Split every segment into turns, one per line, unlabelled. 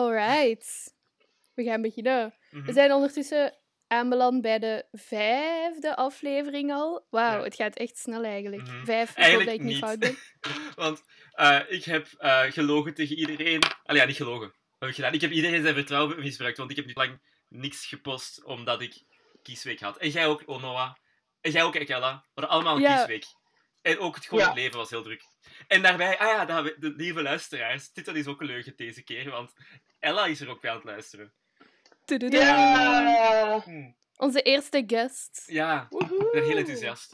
Alright. We gaan beginnen.
Mhm.
We zijn ondertussen aanbeland bij de vijfde aflevering al. Wauw,
Ja.
het gaat echt snel eigenlijk.
Mhm.
Vijf,
Eigenlijk
dat ik niet
niet.
fout ben.
Want eh, ik heb eh, gelogen tegen iedereen. Allee, ja, niet gelogen. Wat heb ik gedaan? Ik heb iedereen zijn vertrouwen misbruikt, want ik heb nu lang niks gepost omdat ik kiesweek had. En jij ook, Onoa. En jij ook, Ekella. We hadden allemaal een
Ja.
kiesweek. En ook het gewoon
Ja.
leven was heel druk. En daarbij, ah ja, dat, de lieve luisteraars, dit is ook een leugen deze keer, want Ella is er ook bij aan het luisteren.
Tududu.
Ja!
Hm.
Onze eerste guest.
Ja, ik
Woehoe!
ben heel enthousiast.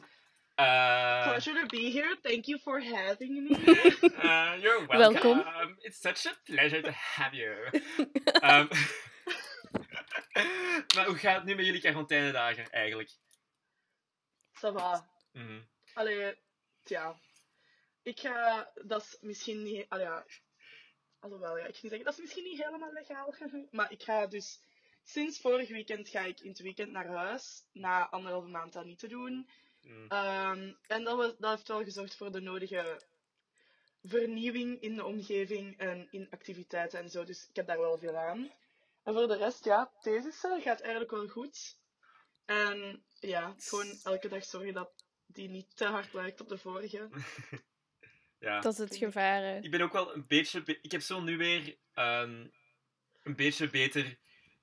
Eh,
Pleasure to be here. Thank you for having me.
Uh, you're welcome.
Welkom.
It's such a pleasure to have you. Ehm, maar hoe gaat het nu met jullie quarantainedagen eigenlijk?
Ça va.
Mhm.
Allee, tja. Ik ga... Dat is misschien niet... Allee, ja. Alhoewel, ja. Ik ging zeggen, dat is misschien niet helemaal legaal. maar ik ga dus... Sinds vorig weekend ga ik in het weekend naar huis. Na anderhalve maand dat niet te doen.
Mm.
Ehm, en dat, was, dat heeft wel gezorgd voor de nodige vernieuwing in de omgeving en in activiteiten en zo. Dus ik heb daar wel veel aan. En voor de rest, ja, thesis eh, gaat eigenlijk wel goed. En ja, gewoon elke dag zorgen dat die niet te hard lijkt op de vorige.
Ja.
Dat is het gevaar. hè.
Ik ben ook wel een beetje... be- Ik heb zo nu weer ehm, een beetje beter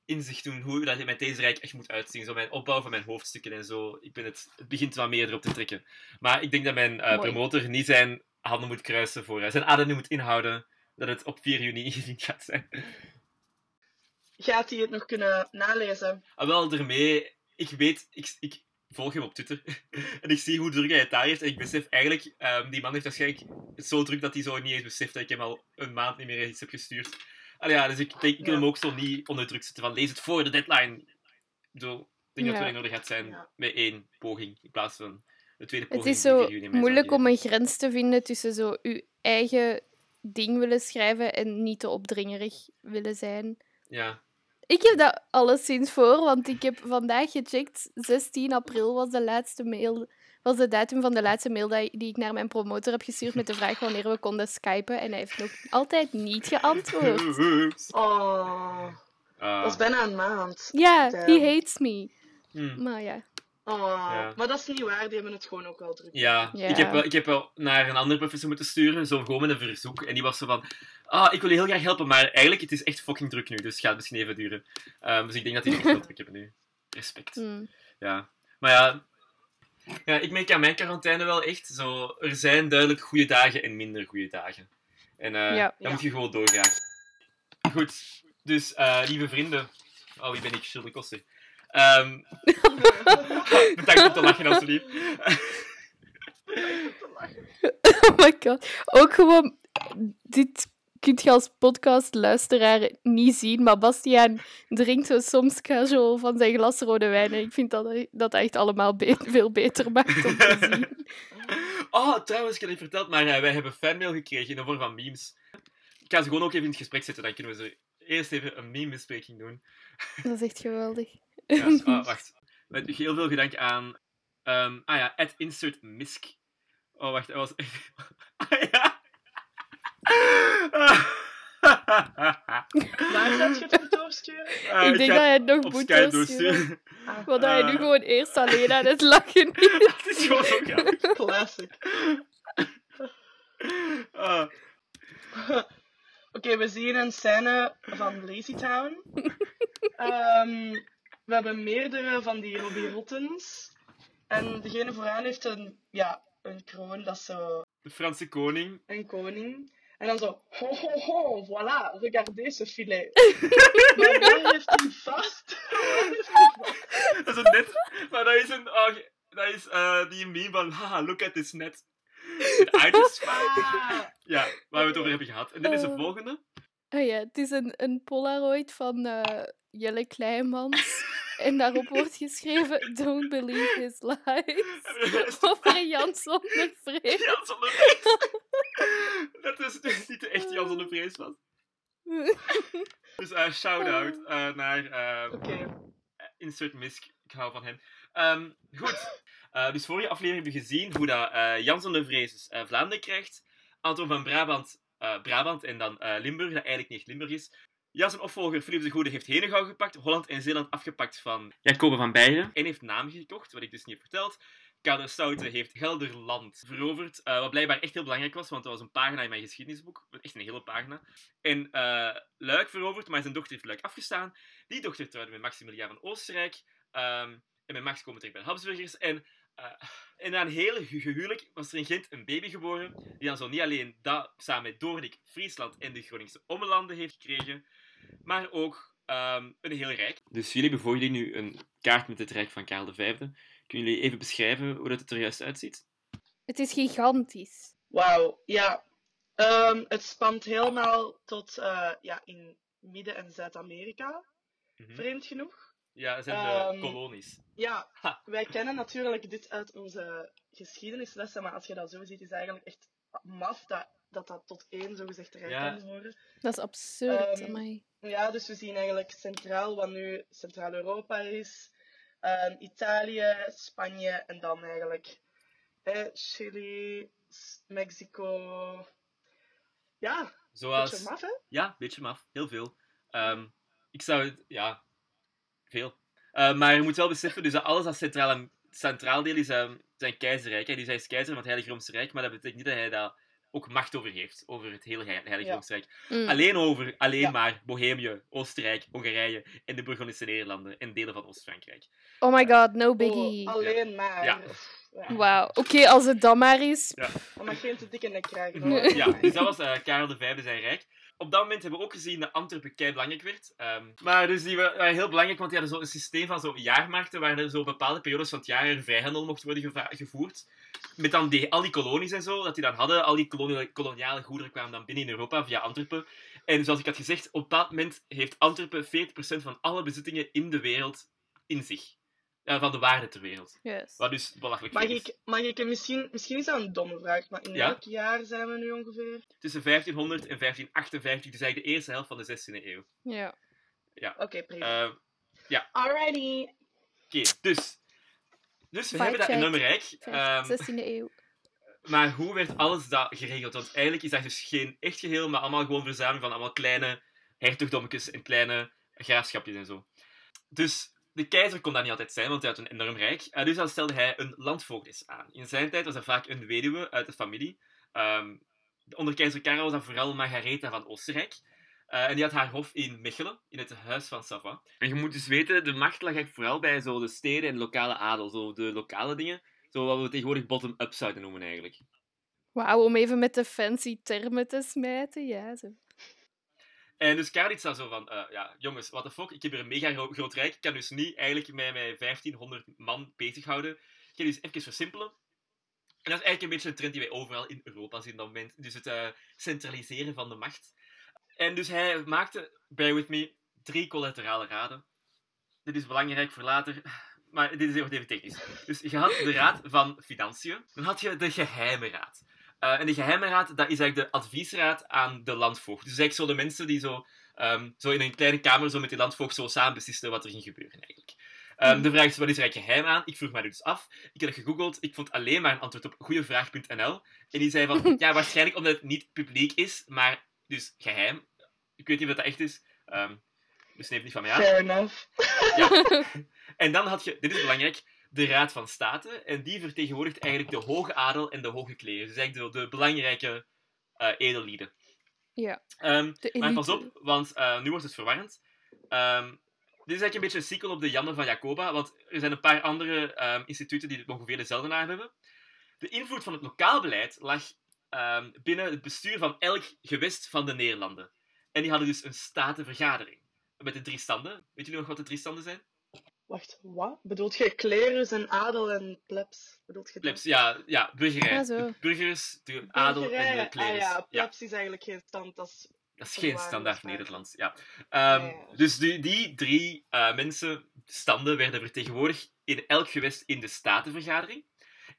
inzicht doen hoe dat je met deze rijk echt moet uitzien. Zo mijn opbouw van mijn hoofdstukken en zo. Ik ben het, het begint wat meer erop te trekken. Maar ik denk dat mijn eh,
Mooi.
promotor niet zijn handen moet kruisen voor... eh, zijn adem moet inhouden dat het op 4 juni ingediend gaat zijn.
Gaat hij het nog kunnen nalezen?
Ah, wel, ermee, ik weet, ik, ik volg hem op Twitter en ik zie hoe druk hij het daar heeft en ik besef eigenlijk, ehm, die man heeft waarschijnlijk het zo druk dat hij zo niet eens beseft dat ik hem al een maand niet meer iets heb gestuurd. Allee, ja, dus ik denk, ik wil hem ook zo niet onder druk zetten van lees het voor de deadline. Zo, ik denk dat
Ja.
het wel nodig gaat zijn
Ja.
met één poging in plaats van de tweede
Het
poging.
is
die
zo moeilijk om een grens te vinden tussen zo je eigen ding willen schrijven en niet te opdringerig willen zijn.
Ja,
Ik heb dat alleszins voor, want ik heb vandaag gecheckt. 16 april was de laatste mail, was de datum van de laatste mail die, ik naar mijn promotor heb gestuurd met de vraag wanneer we konden skypen. En hij heeft nog altijd niet geantwoord.
Oh,
Ah.
dat is bijna een maand.
Ja, he hates me.
Hm.
Maar ja.
Oh,
Ja.
maar dat is niet waar, die hebben het gewoon ook wel druk.
Ja. Ik, heb wel, ik heb wel naar een andere professor moeten sturen, zo gewoon met een verzoek. En die was zo van, ah, ik wil je heel graag helpen, maar eigenlijk, het is echt fucking druk nu, dus het gaat misschien even duren. Ehm, dus ik denk dat die echt wel druk hebben nu. Respect.
Hm.
Ja. Maar ja, ja, ik merk aan mijn quarantaine wel echt, zo, er zijn duidelijk goede dagen en minder goede dagen. En eh
Ja.
dan
Ja.
moet je gewoon doorgaan. Goed, dus eh, lieve vrienden. Oh, wie ben ik? Shirley Koster. Ehm bedankt om te lachen, alsjeblieft.
Oh my god. Ook gewoon, dit kun je als podcastluisteraar niet zien, maar Bastiaan drinkt zo soms casual van zijn glas rode wijn. En ik vind dat dat echt allemaal be- veel beter maakt om te zien.
Oh, trouwens, ik heb het niet verteld, maar eh, wij hebben fanmail gekregen in de vorm van memes. Ik ga ze gewoon ook even in het gesprek zetten, dan kunnen we ze eerst even een meme-bespreking doen.
Dat is echt geweldig.
Ja, ah, wacht. Met heel veel gedank aan... ehm, ah ja, at insert misk. Oh, wacht, hij was echt... Ah ja!
Waar gaat je het doorsturen?
Eh,
ik denk dat hij het nog moet doorsturen.
doorsturen.
Ah,
Want hij nu
Eh.
gewoon eerst alleen aan het lachen is.
Het is gewoon zo grappig.
classic.
Ah.
Oké, we zien een scène van Lazy Town. Ehm, we hebben meerdere van die Robbie Rottens. En degene vooraan heeft een, ja, een kroon, dat is zo
De Franse koning.
een koning. En dan zo, ho ho ho, voilà, regardez ce filet. maar waar heeft hij vast?
Dat is een net... Maar dat is een... oh, dat is eh, die meme van... Haha, look at this net. Een uiterst
Ah,
Ja, waar we het over hebben gehad. En dit is de
Oh.
volgende.
Ah ja, het is een, een Polaroid van eh, Jelle Kleimans. En daarop wordt geschreven: Don't believe his lies. Over Jan zonder vrees.
Jan zonder vrees. Dat is dus niet de echte Jan zonder vrees was. Dus eh shout-out eh, naar
Oké.
Insert Misk. Ik hou van hem. Ehm, goed. Eh, dus vorige aflevering hebben we gezien hoe dat, eh, Jan zonder vrees dus, eh, Vlaanderen krijgt. Anton van Brabant, eh, Brabant en dan eh, Limburg, dat eigenlijk niet echt Limburg is. Ja, zijn opvolger Philippe de Goede heeft Henegouw gepakt, Holland en Zeeland afgepakt van Jacoba van Beieren. En heeft namen gekocht, wat ik dus niet heb verteld. Karel Stoute heeft Gelderland veroverd, eh, wat blijkbaar echt heel belangrijk was, want dat was een pagina in mijn geschiedenisboek. Echt een hele pagina. En eh, Luik veroverd, maar zijn dochter heeft Luik afgestaan. Die dochter trouwde met Maximiliaan van Oostenrijk. Ehm, en met Max komen terecht bij de Habsburgers. En, uh, en na een hele gehuwelijk was er in Gent een baby geboren, die dan zo niet alleen dat samen met Doornik, Friesland en de Groningse Ommelanden heeft gekregen, maar ook um, een heel rijk. Dus jullie hebben voor jullie nu een kaart met het rijk van Karel V. Kunnen jullie even beschrijven hoe dat het er juist uitziet?
Het is gigantisch.
Wauw, ja. Um, het spant helemaal tot uh, ja, in Midden- en Zuid-Amerika, mm -hmm. vreemd genoeg.
Ja, het zijn de um, kolonies.
Ja, ha. wij kennen natuurlijk dit uit onze geschiedenislessen, maar als je dat zo ziet, is het eigenlijk echt maf dat dat, dat tot één zogezegd rijk
Ja.
kan horen.
Dat is absurd. Amai.
Ja, dus we zien eigenlijk centraal wat nu Centraal-Europa is, ehm, Italië, Spanje en dan eigenlijk eh, Chili, Mexico. Ja,
Zoals...
beetje maf, hè?
Ja, een beetje maf. Heel veel. Ehm, ik zou het... Ja, veel. Eh, maar je moet wel beseffen dus dat alles dat centraal, centraal deel is ehm, zijn keizerrijk. Hè. Dus hij is keizer van het Heilige Roomse Rijk, maar dat betekent niet dat hij daar ook macht over heeft. Over het hele He- Heilige
Ja.
Roomse Rijk.
Mm.
Alleen over, alleen
Ja.
maar Bohemië, Oostenrijk, Hongarije en de Burgondische Nederlanden en delen van Oost-Frankrijk.
Oh my god, no biggie.
Oh, alleen maar.
Ja.
Ja.
Wauw. Oké, als het dan maar is.
Ja.
Dat mag geen te dikke nek krijgen. Hoor.
Ja, dus dat was eh, Karel V zijn rijk. Op dat moment hebben we ook gezien dat Antwerpen kei belangrijk werd. Ehm, maar dus die wa- waren heel belangrijk, want die hadden zo een systeem van zo jaarmarkten, waar er zo bepaalde periodes van het jaar er vrijhandel mocht worden gevoerd. Met dan die, al die kolonies en zo, dat die dan hadden. Al die koloniale, koloniale goederen kwamen dan binnen in Europa via Antwerpen. En zoals ik had gezegd, op bepaald moment heeft Antwerpen 40% van alle bezittingen in de wereld in zich. Ja, van de waarde ter wereld.
Yes.
Wat dus belachelijk
Mag ik, mag ik misschien, misschien is dat een domme vraag, maar in
Ja?
welk jaar zijn we nu ongeveer?
Tussen 1500 en 1558, dus eigenlijk de eerste helft van de 16e eeuw.
Ja.
Oké, prima.
Eh,
Alrighty.
Oké, dus. Dus we hebben dat enorme rijk. ehm,
16e eeuw.
maar hoe werd alles dat geregeld? Want eigenlijk is dat dus geen echt geheel, maar allemaal gewoon verzameling van allemaal kleine hertogdommetjes en kleine graafschapjes en zo. Dus de keizer kon dat niet altijd zijn, want hij had een enorm rijk. Eh, dus dan stelde hij een landvoogdes aan. In zijn tijd was er vaak een weduwe uit de familie. Ehm, onder keizer Karel was dat vooral Margaretha van Oostenrijk. Eh, en die had haar hof in Mechelen, in het huis van Savoie. En je moet dus weten, de macht lag echt vooral bij zo de steden en lokale adel. Zo de lokale dingen. Zo wat we tegenwoordig bottom-up zouden noemen eigenlijk.
Wauw, om even met de fancy termen te smijten. Ja, zo.
En dus Karel staat zo van, eh, ja, jongens, what the fuck, ik heb hier een mega gro- groot rijk, ik kan dus niet eigenlijk met mijn 1500 man bezighouden. Ik ga dus even versimpelen. En dat is eigenlijk een beetje een trend die wij overal in Europa zien op dat moment. Dus het eh, centraliseren van de macht. En dus hij maakte, bear with me, drie collaterale raden. Dit is belangrijk voor later, maar dit is wordt even technisch. Dus je had de raad van financiën, dan had je de geheime raad. Eh, en de geheime raad, dat is eigenlijk de adviesraad aan de landvoogd. Dus eigenlijk zo de mensen die zo, ehm, zo in een kleine kamer zo met die landvoogd zo samen beslisten wat er ging gebeuren eigenlijk. Ehm, de vraag is, wat is er eigenlijk geheim aan? Ik vroeg mij dus af. Ik heb dat gegoogeld. Ik vond alleen maar een antwoord op goeievraag.nl. En die zei van, ja, waarschijnlijk omdat het niet publiek is, maar dus geheim. Ik weet niet of dat echt is. Ehm, dus neem het niet van mij aan.
Fair enough.
Ja. En dan had je, dit is belangrijk, de Raad van State. En die vertegenwoordigt eigenlijk de hoge adel en de hoge kleren. Dus eigenlijk de, de belangrijke eh edellieden.
Ja, de
maar pas op, want eh, nu wordt het verwarrend. Ehm, dit is eigenlijk een beetje een sequel op de Janne van Jacoba, want er zijn een paar andere ehm, instituten die ongeveer dezelfde naam hebben. De invloed van het lokaal beleid lag binnen het bestuur van elk gewest van de Nederlanden. En die hadden dus een statenvergadering. Met de drie standen. Weet jullie nog wat de drie standen zijn?
Wacht, wat? Bedoelt je klerus en adel en plebs? Bedoelt je?
Plebs, ja, ja burgerij.
Ja, zo.
De burgers, de adel en de klerus.
Ah ja,
ja.
plebs is eigenlijk geen stand. Dat is...
Dat is geen standaard. Nederlands. Ja. Ehm,
Ja.
Dus die, die drie eh, mensen, standen, werden vertegenwoordigd in elk gewest in de Statenvergadering.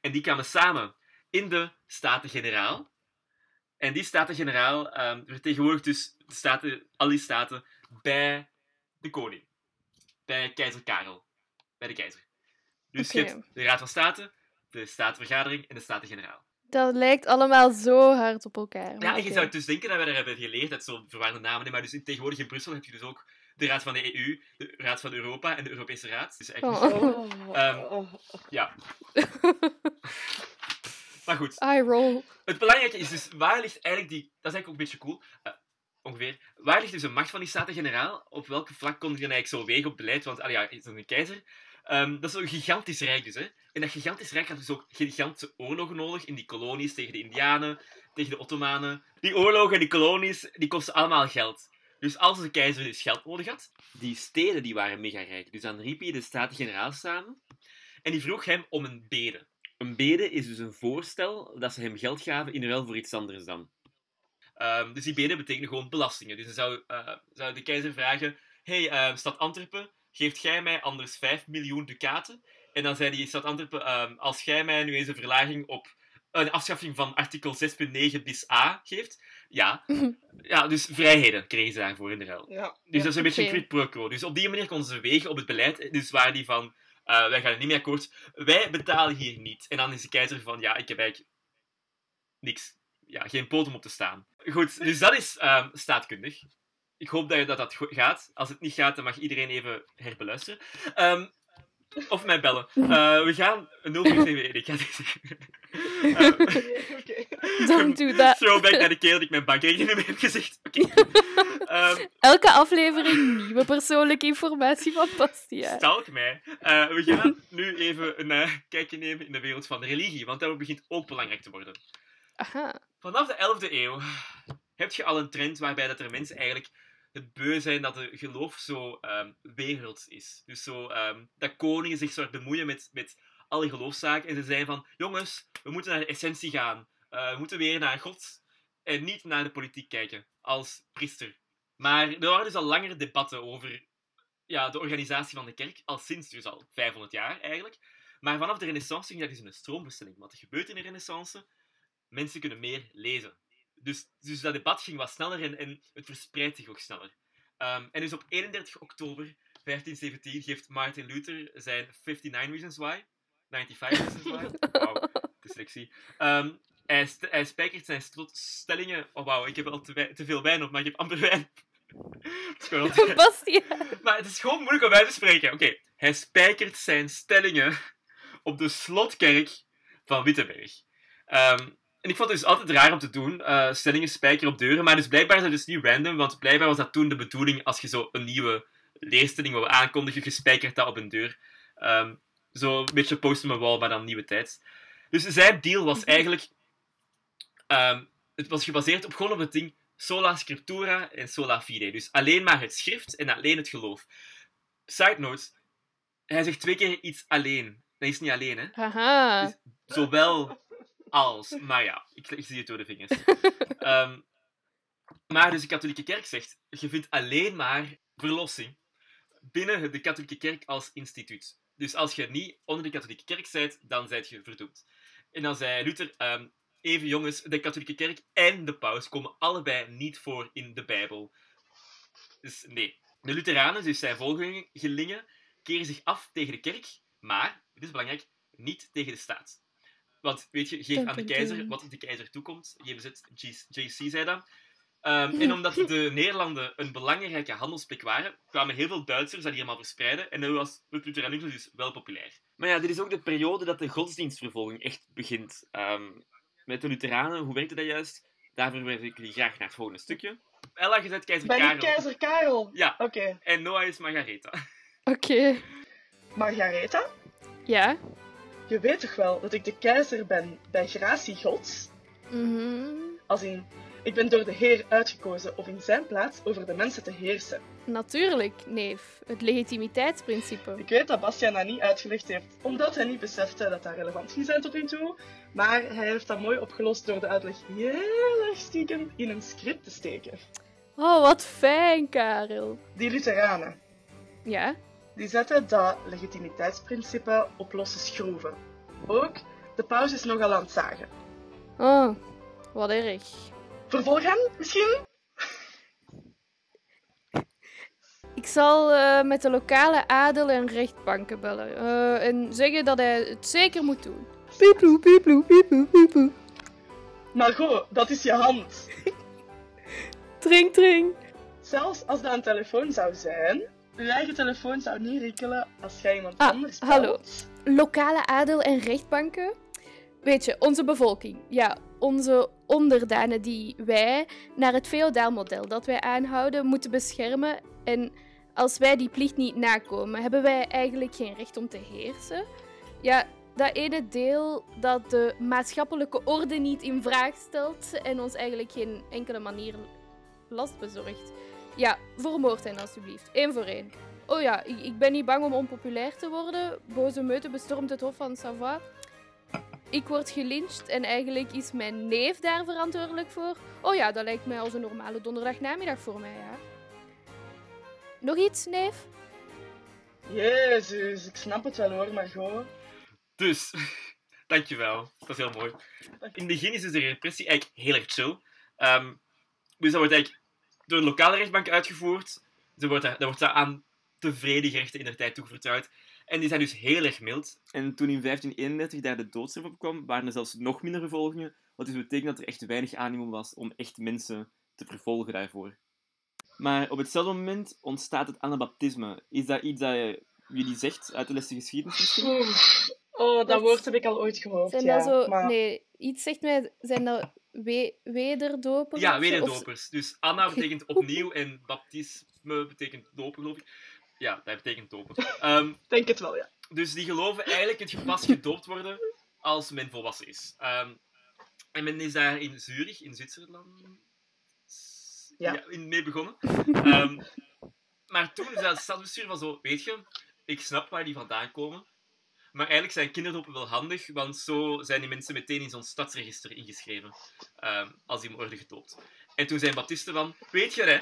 En die kwamen samen in de Staten-Generaal. En die Staten-Generaal ehm, vertegenwoordigt dus de staten, al die staten bij de koning. Bij keizer Karel. Bij de keizer. Dus je hebt de Raad van State, de Statenvergadering en de Staten-Generaal.
Dat lijkt allemaal zo hard op elkaar.
Ja, je zou dus denken dat we daar hebben geleerd uit zo'n verwarde namen. hè, Maar dus in, tegenwoordig in Brussel heb je dus ook de Raad van de EU, de Raad van Europa en de Europese Raad. Dus echt,
Oh.
Oh,
ja. maar goed,
I roll.
het belangrijke is dus, waar ligt eigenlijk die... Dat is eigenlijk ook een beetje cool. eh, ongeveer. Waar ligt dus de macht van die Staten-Generaal? Op welke vlak kon je eigenlijk zo wegen op beleid? Want, allee, ja, is dat een keizer? Ehm, dat is zo'n gigantisch rijk dus, hè. En dat gigantisch rijk had dus ook gigantische oorlogen nodig in die kolonies tegen de Indianen, tegen de Ottomanen. Die oorlogen en die kolonies, die kosten allemaal geld. Dus als de keizer dus geld nodig had, die steden die waren mega rijk. Dus dan riep hij de Staten-Generaal samen en die vroeg hem om een bede. Een bede is dus een voorstel dat ze hem geld gaven in ruil voor iets anders dan. Ehm, dus die bede betekenen gewoon belastingen. Dus dan zou, eh, zou de keizer vragen: hey, eh, stad Antwerpen, geeft jij mij anders 5 miljoen ducaten? En dan zei die stad Antwerpen: ehm, als jij mij nu eens een verlaging op een afschaffing van artikel 6.9 bis A geeft, ja. ja, dus vrijheden kregen ze daarvoor in de ruil.
Ja.
Dus dat is een beetje een quid pro quo. Dus op die manier konden ze wegen op het beleid. Dus waren die van, eh, wij gaan er niet mee akkoord. Wij betalen hier niet. En dan is de keizer van, ja, ik heb eigenlijk niks. Ja, geen poot om op te staan. Goed, dus dat is ehm, staatkundig. Ik hoop dat je- dat, dat gaat. Als het niet gaat, dan mag iedereen even herbeluisteren. Ehm, of mij bellen. Eh, we gaan 0471. Ik ga het zeggen. Eh,
Oké.
Don't do that.
Throwback naar de keer dat ik mijn bankrekening heb gezegd. Ehm,
Elke aflevering nieuwe persoonlijke informatie van Bastia.
Stalk mij. Eh, we gaan nu even een eh, kijkje nemen in de wereld van de religie, want dat begint ook belangrijk te worden. Vanaf de 11e eeuw heb je al een trend waarbij dat er mensen eigenlijk het beu zijn dat de geloof zo ehm werelds is. Dus zo, ehm, dat koningen zich soort bemoeien met, met alle geloofszaken en ze zijn van, jongens, we moeten naar de essentie gaan. Eh, we moeten weer naar God en niet naar de politiek kijken, als priester. Maar er waren dus al langere debatten over ja, de organisatie van de kerk, al sinds dus al 500 jaar eigenlijk. Maar vanaf de renaissance ging dat dus een stroombestelling. Wat er gebeurt in de renaissance, mensen kunnen meer lezen. Dus, dus dat debat ging wat sneller en, en het verspreidt zich ook sneller. Ehm, en dus op 31 oktober 1517 geeft Martin Luther zijn 59 Reasons Why. 95 Reasons Why. Wauw, dyslexie. Ehm, hij, st- hij spijkert zijn stellingen. Oh wauw, ik heb al te, veel wijn op, maar ik heb amper wijn. Het is gewoon-
Bastia.
maar het is gewoon moeilijk om uit te spreken. Oké, hij spijkert zijn stellingen op de slotkerk van Wittenberg. Ehm, en ik vond het dus altijd raar om te doen, eh, stellingen spijkeren op deuren. Maar dus blijkbaar is dat dus niet random, want blijkbaar was dat toen de bedoeling als je zo een nieuwe leerstelling wil aankondigen, je spijkert dat op een deur. Ehm, zo een beetje post on the wall, maar dan nieuwe tijd. Dus zijn deal was eigenlijk... ehm, het was gebaseerd op gewoon op het ding sola scriptura en sola fide. Dus alleen maar het schrift en alleen het geloof. Side note, hij zegt twee keer iets alleen. Dat is niet alleen, hè.
Haha.
Zowel als. Maar ja, ik, ik zie het door de vingers. Ehm, maar dus de katholieke kerk zegt, je vindt alleen maar verlossing binnen de katholieke kerk als instituut. Dus als je niet onder de katholieke kerk bent, dan zijt je verdoemd. En dan zei Luther, ehm, even jongens, de katholieke kerk en de paus komen allebei niet voor in de Bijbel. Dus nee. De Lutheranen, dus zijn volgelingen, keren zich af tegen de kerk, maar, dit is belangrijk, niet tegen de staat. Want, weet je, geef aan de keizer wat de keizer toekomt. G- JC zei dat. Ehm, en omdat de Nederlanden een belangrijke handelsplek waren, kwamen heel veel Duitsers dat hier allemaal verspreiden. En dat was het Lutheranisme dus wel populair. Maar ja, dit is ook de periode dat de godsdienstvervolging echt begint. Ehm, met de Lutheranen, hoe werkte dat juist? Daarvoor wijs ik jullie graag naar het volgende stukje. Ella, je bent keizer
Ben
Karel.
ik keizer Karel?
Ja,
Oké.
en Noah is Margaretha.
Oké.
Margaretha,
Ja.
Je weet toch wel dat ik de keizer ben bij gratie gods?
Mhm.
Als in, ik ben door de Heer uitgekozen om in zijn plaats over de mensen te heersen.
Natuurlijk, neef. Het legitimiteitsprincipe.
Ik weet dat Bastiaan dat niet uitgelegd heeft, omdat hij niet besefte dat dat relevant ging zijn tot nu toe. Maar hij heeft dat mooi opgelost door de uitleg heel erg stiekem in een script te steken.
Oh, wat fijn, Karel.
Die Lutheranen,
Ja?
Die zetten dat legitimiteitsprincipe op losse schroeven. Ook, de paus is nogal aan het zagen.
Oh, wat erg.
Vervolg hem, misschien?
Ik zal eh, met de lokale adel en rechtbanken bellen. eh, en zeggen dat hij het zeker moet doen. Pieploe, pieploe, pieploe, pieploe.
Margot, dat is je hand.
Tring, tring.
Zelfs als dat een telefoon zou zijn, je eigen telefoon zou niet rinkelen als jij iemand
Ah,
anders belt.
hallo. Lokale adel- en rechtbanken. Weet je, onze bevolking. Ja, onze onderdanen die wij naar het feodaal model dat wij aanhouden moeten beschermen. En als wij die plicht niet nakomen, hebben wij eigenlijk geen recht om te heersen. Ja, dat ene deel dat de maatschappelijke orde niet in vraag stelt en ons eigenlijk geen enkele manier last bezorgt. Ja, vermoord hen alsjeblieft. Eén voor één. Oh ja, ik, ik ben niet bang om onpopulair te worden. Boze meute bestormt het hof van Savoie. Ik word gelyncht en eigenlijk is mijn neef daar verantwoordelijk voor. Oh ja, dat lijkt mij als een normale donderdagnamiddag voor mij, ja. Nog iets, neef?
Jezus, ik snap het wel hoor, Margot.
Dus, dankjewel. Dat is heel mooi. In het begin is dus de repressie eigenlijk heel erg chill. Ehm, dus dat wordt eigenlijk door de lokale rechtbank uitgevoerd. Er wordt, daar, daar wordt daar aan tevreden gerechten in de tijd toevertrouwd. En die zijn dus heel erg mild. En toen in 1531 daar de doodstraf op kwam, waren er zelfs nog minder vervolgingen. Wat dus betekent dat er echt weinig animo was om echt mensen te vervolgen daarvoor. Maar op hetzelfde moment ontstaat het anabaptisme. Is dat iets dat je- jullie zegt uit de les de geschiedenis misschien?
Oh, dat woord heb ik al ooit gehoord.
Zijn
ja.
dat zo...
maar...
Nee, iets zegt mij... Zijn dat we wederdopers?
Ja?
Of-
wederdopers. Dus Anna betekent opnieuw en baptisme betekent dopen, geloof ik. Ja, dat betekent dopen. Ehm,
Ik denk het wel, ja.
dus die geloven eigenlijk dat je pas gedoopt worden als men volwassen is. Ehm, en men is daar in Zurich, in Zwitserland,
Ja.
in mee begonnen. Ehm, maar toen is dat stadsbestuur van zo, weet je, ik snap waar die vandaan komen. Maar eigenlijk zijn kinderdopen wel handig, want zo zijn die mensen meteen in zo'n stadsregister ingeschreven. ehm, als die worden gedoopt. En toen zijn baptisten van, weet je hè,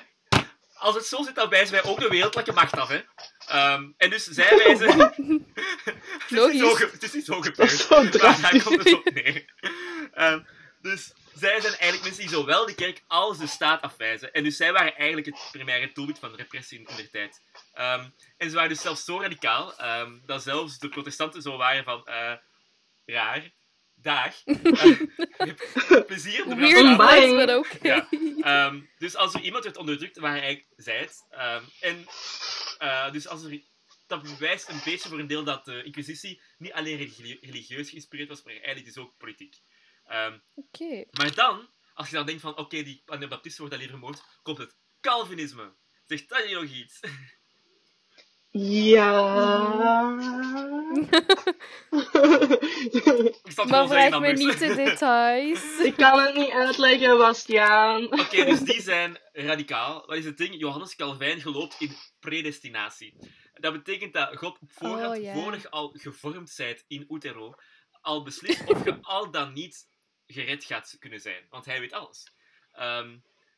als het zo zit, dan wijzen wij ook de wereldlijke macht af hè. Ehm, en dus zij wijzen... het, is niet zo het is niet zo
Dat
gebeurd.
is zo drastisch.
komt het op neer. Ehm, dus zij zijn eigenlijk mensen die zowel de kerk als de staat afwijzen. En dus zij waren eigenlijk het primaire doelwit van de repressie in der tijd. Ehm, en ze waren dus zelfs zo radicaal ehm, dat zelfs de protestanten zo waren van... eh, raar. Dag. Eh, plezier. de
Weird vibes, maar oké.
Ja. Ehm, dus als er iemand werd onderdrukt, waren eigenlijk zij het. Ehm, en eh, dus als er, dat bewijst een beetje voor een deel dat de Inquisitie niet alleen religie- religieus geïnspireerd was, maar eigenlijk dus ook politiek. Ehm,
Oké.
maar dan, als je dan denkt van, oké, die Anabaptisten worden alleen vermoord, komt het Calvinisme. Zegt dat je nog iets?
Ja.
Maar vraag me niet de details.
ik kan het niet uitleggen, Bastiaan.
Oké, dus die zijn radicaal. Wat is het ding? Johannes Calvijn gelooft in predestinatie. Dat betekent dat God op voorhand,
Oh,
je al gevormd bent in utero, al beslist of je al dan niet gered gaat kunnen zijn. Want hij weet alles.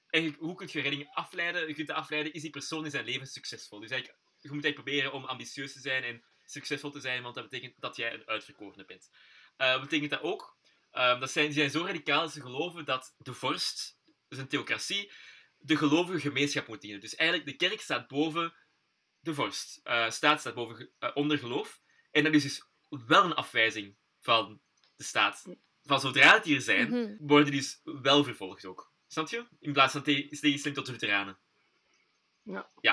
En je- hoe kun je redding afleiden? Je kunt afleiden, is die persoon in zijn leven succesvol? Dus eigenlijk, je moet eigenlijk proberen om ambitieus te zijn en succesvol te zijn, want dat betekent dat jij een uitverkorene bent. Eh, wat betekent dat ook? Ehm, dat zijn, zijn zo radicaal dat ze geloven dat de vorst, dus een theocratie, de gelovige gemeenschap moet dienen. Dus eigenlijk, de kerk staat boven de vorst. Eh staat staat boven, eh, onder geloof. En dat is dus wel een afwijzing van de staat. Van zodra het hier zijn,
Mhm.
worden die dus wel vervolgd ook. Snap je? In plaats van te- tegenstelling tot de Lutheranen.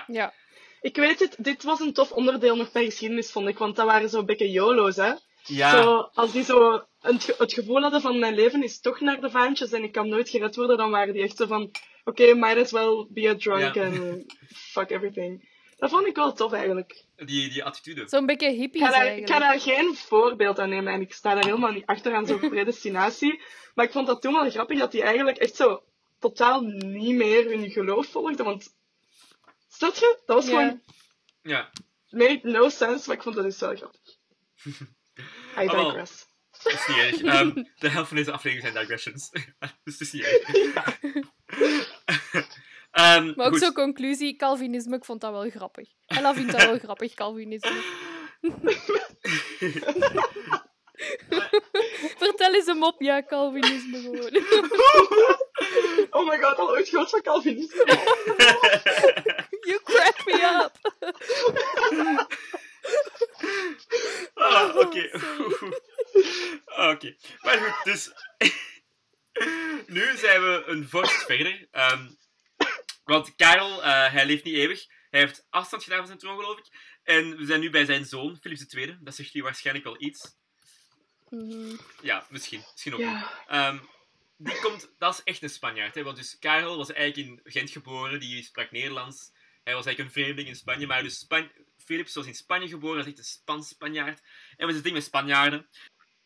Ja.
Ik weet het, dit was een tof onderdeel nog bij geschiedenis, vond ik. Want dat waren zo bekke YOLO's, hè.
Ja,
Zo, als die zo een, ge- het gevoel hadden van mijn leven is toch naar de vaantjes en ik kan nooit gered worden, dan waren die echt zo van, oké, might as well be a drunk
Ja.
and fuck everything. Dat vond ik wel tof eigenlijk.
die, die attitude.
Zo'n beetje
daar, ik ga daar geen voorbeeld aan nemen en ik sta daar helemaal niet achter aan zo'n predestinatie. Maar ik vond dat toen wel grappig dat die eigenlijk echt zo totaal niet meer hun geloof volgden. Want, snap je? Dat was gewoon,
Ja,
made no sense, maar ik vond dat dus wel grappig. I
Oh,
digress.
dat is niet erg. Ehm, de helft van deze aflevering zijn digressions. dus het is niet erg. Ehm,
Maar ook zo'n conclusie, Calvinisme, ik vond dat wel grappig. Ella vindt dat wel grappig, Calvinisme. Vertel eens hem op, ja, Calvinisme gewoon.
Oh my god, al ooit gehoord van Calvinisme.
you crack me up.
Ah, oké.
Oh,
Oké. Maar goed, dus... een vorst verder. Ehm, want Karel, eh, hij leeft niet eeuwig. Hij heeft afstand gedaan van zijn troon, geloof ik. En we zijn nu bij zijn zoon, Philips II. Dat zegt jullie waarschijnlijk wel iets.
Mhm.
Ja, misschien. Misschien ook niet. Ehm, die komt, dat is echt een Spanjaard. Hè? Want dus Karel was eigenlijk in Gent geboren, die sprak Nederlands. Hij was eigenlijk een vreemdeling in Spanje, maar dus Span Philips was in Spanje geboren, dat is echt een Spans-Spanjaard. En wat is het ding met Spanjaarden?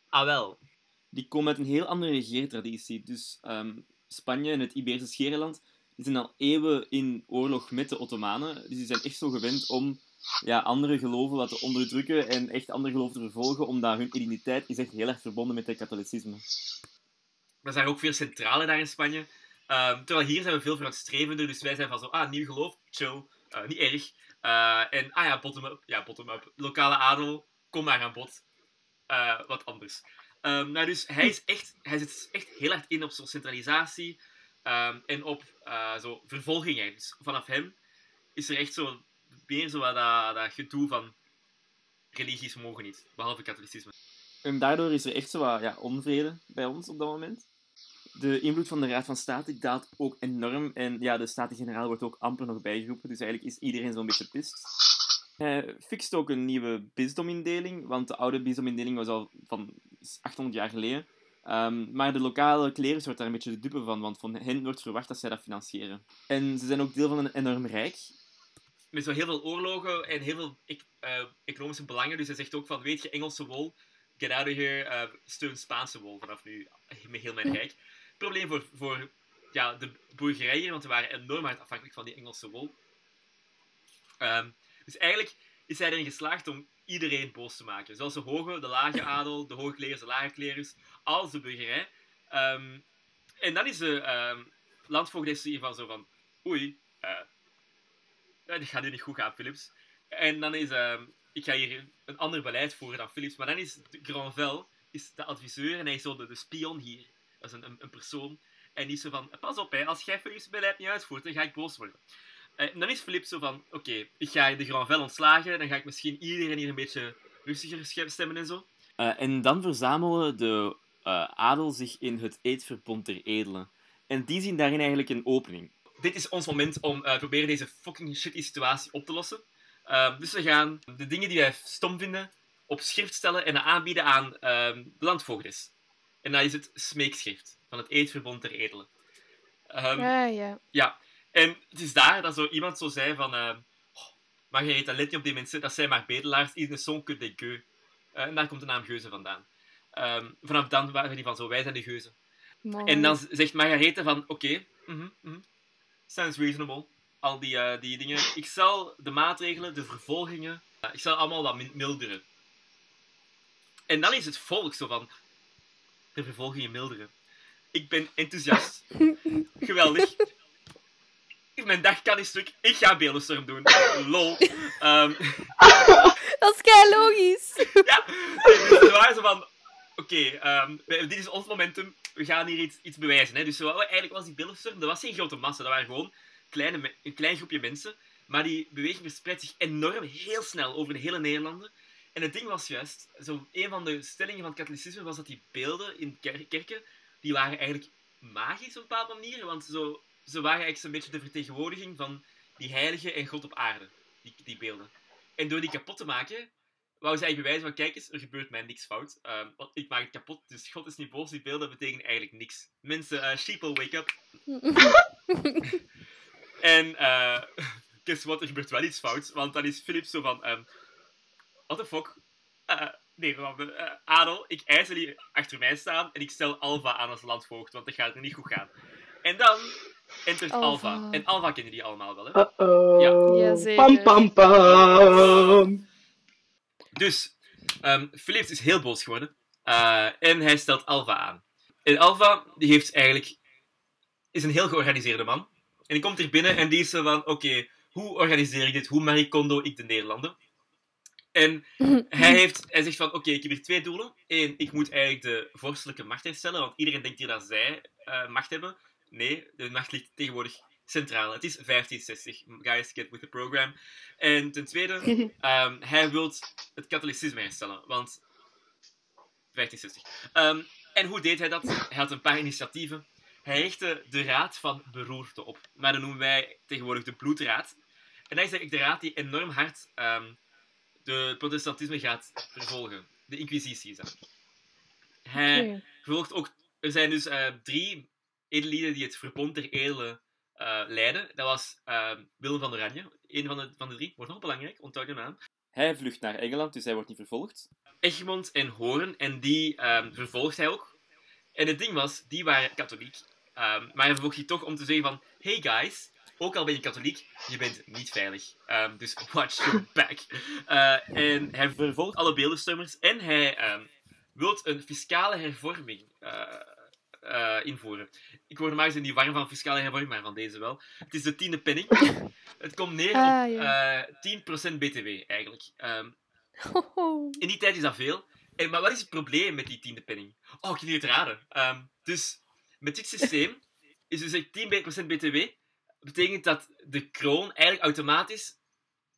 Ah wel, die komen uit een heel andere regeertraditie. Dus ehm, Spanje en het Iberische Scherenland die zijn al eeuwen in oorlog met de Ottomanen. Dus die zijn echt zo gewend om ja, andere geloven te onderdrukken en echt andere geloven te vervolgen, omdat hun identiteit is echt heel erg verbonden met het katholicisme. Er zijn ook veel centralen daar in Spanje. Ehm, terwijl hier zijn we veel vooruitstrevender, dus wij zijn van zo, ah, nieuw geloof, chill, eh, niet erg. Eh, en, ah ja, bottom-up, ja, bottom-up, lokale adel, kom maar aan bod. Eh, wat anders. Ehm, nou, dus hij, is echt, hij zit echt heel hard in op zo'n centralisatie ehm, en op eh, zo vervolging. eigenlijk. Dus vanaf hem is er echt zo meer zo wat dat, dat gedoe van religies mogen niet, behalve katholicisme. En daardoor is er echt zo wat ja, onvrede bij ons op dat moment. De invloed van de Raad van State daalt ook enorm. En ja, de Staten-Generaal wordt ook amper nog bijgeroepen. Dus eigenlijk is iedereen zo'n beetje pist. Hij fixt ook een nieuwe bisdomindeling. Want de oude bisdomindeling was al van 800 jaar geleden. Ehm, maar de lokale klerus wordt daar een beetje de dupe van. Want van hen wordt verwacht dat zij dat financieren. En ze zijn ook deel van een enorm rijk. Met zo heel veel oorlogen en heel veel eh, economische belangen. Dus hij zegt ook van, weet je, Engelse wol, get out eh, steun Spaanse wol vanaf nu, met heel mijn rijk. Probleem voor, voor ja, de boergerij hier, want we waren enorm hard afhankelijk van die Engelse wol. Ehm, dus eigenlijk is hij erin geslaagd om iedereen boos te maken. Zoals de hoge, de lage adel, de hoge klerus, de lage klerus, als de burgerij. Ehm, en dan is de ehm landvoogdij hiervan zo van, oei, eh, dit gaat hier niet goed gaan, Philips. En dan is, ehm, ik ga hier een ander beleid voeren dan Philips, maar dan is de Granvelle is de adviseur en hij is zo de, de spion hier. Dat is een, een, een persoon. En die is zo van, pas op, hè, als jij Philips beleid niet uitvoert, dan ga ik boos worden. Eh, en dan is Philips zo van, oké, ik ga de Granvelle ontslagen, dan ga ik misschien iedereen hier een beetje rustiger stemmen en zo. Eh, en dan verzamelen de eh, adel zich in het eedverbond der edelen. En die zien daarin eigenlijk een opening. Dit is ons moment om eh proberen deze fucking shitty situatie op te lossen. Ehm, dus we gaan de dingen die wij stom vinden op schrift stellen en aanbieden aan ehm de landvoogdes. En dat is het smeekschrift van het eedverbond der edelen. Ehm,
Ja, ja.
ja, en het is daar dat zo iemand zo zei van... Uh, oh, Margaretha, let niet op die mensen, dat zijn maar bedelaars, ils ne sont que gueux. Eh, en daar komt de naam Geuze vandaan. Ehm, vanaf dan waren die van zo, wij zijn de Geuzen.
Mooi.
En dan zegt Margarethe van, oké, mhm, mhm, sounds reasonable. Al die, eh, die dingen. Ik zal de maatregelen, de vervolgingen, eh, ik zal allemaal wat milderen. En dan is het volk zo van, de vervolgingen milderen. Ik ben enthousiast. Geweldig. Mijn dag kan niet stuk. Ik ga Beeldenstorm doen. Lol. Ehm,
Dat is kei logisch.
ja, dus we waren zo van... Oké, ehm, dit is ons momentum. We gaan hier iets, iets bewijzen. Hè. Dus zo, eigenlijk was die Beeldenstorm... Dat was geen grote massa. Dat waren gewoon kleine, een klein groepje mensen. Maar die beweging verspreidt zich enorm, heel snel over de hele Nederlanden. En het ding was juist... Zo, een van de stellingen van het katholicisme was dat die beelden in ker- kerken... Die waren eigenlijk magisch op een bepaalde manier. Want zo, ze waren eigenlijk zo'n beetje de vertegenwoordiging van die heilige en God op aarde. Die, die beelden. En door die kapot te maken, wou ze eigenlijk bewijzen van, kijk eens, er gebeurt mij niks fout. Ehm, want ik maak het kapot, dus God is niet boos, die beelden betekenen eigenlijk niks. Mensen, eh sheeple, wake up. en, eh guess what, er gebeurt wel iets fouts, want dan is Philip zo van, ehm what the fuck? Eh, Nederlanden, eh, Adel, ik eis dat die achter mij staan en ik stel Alva aan als landvoogd, want dat gaat er niet goed gaan. En dan entert
Alva.
Alva. En Alva kennen die allemaal wel, hè?
Uh-oh.
Ja, zeker.
Pam, pam, pam.
Dus, ehm Philips is heel boos geworden. eh, en hij stelt Alva aan. En Alva, die heeft eigenlijk... is een heel georganiseerde man. En die komt hier binnen en die is zo van... Oké, hoe organiseer ik dit? Hoe Marie Kondo ik de Nederlanden? En hij, heeft, hij zegt van... Oké, ik heb hier twee doelen. Eén, ik moet eigenlijk de vorstelijke macht herstellen. Want iedereen denkt hier dat zij eh, macht hebben. Nee, de macht ligt tegenwoordig centraal. Het is 1560. Guys, get with the program. En ten tweede... Ehm, hij wil het katholicisme herstellen, want 1560. Ehm, en hoe deed hij dat? Hij had een paar initiatieven. hij richtte de Raad van Beroerte op. Maar dat noemen wij tegenwoordig de Bloedraad. En dat is eigenlijk de raad die enorm hard ehm, de protestantisme gaat vervolgen. De inquisitie is dat. Hij vervolgt ook... Er zijn dus eh, drie edellieden die het verbond der edelen eh, leiden. Dat was ehm, Willem van Oranje, een van de, van de drie. Wordt nog belangrijk, onthoud de naam. Hij vlucht naar Engeland, dus hij wordt niet vervolgd. Egmond en Hoorn, en die ehm, vervolgt hij ook. En het ding was, die waren katholiek. Ehm, maar hij vervolgt die toch om te zeggen van... Hey guys, ook al ben je katholiek, je bent niet veilig. Dus watch your back. Eh, en hij vervolgt alle beeldenstormers. En hij wil een fiscale hervorming eh, eh, invoeren. Ik word normaal gezien niet warm van fiscale hervorming, maar van deze wel. Het is de tiende penning. Het komt neer
Ah,
op
ja.
eh 10% btw, eigenlijk. Ehm, in die tijd is dat veel. En, maar wat is het probleem met die tiende penning? Oh, ik kan het raden. Ehm, dus met dit systeem is dus echt 10% btw. betekent dat de kroon eigenlijk automatisch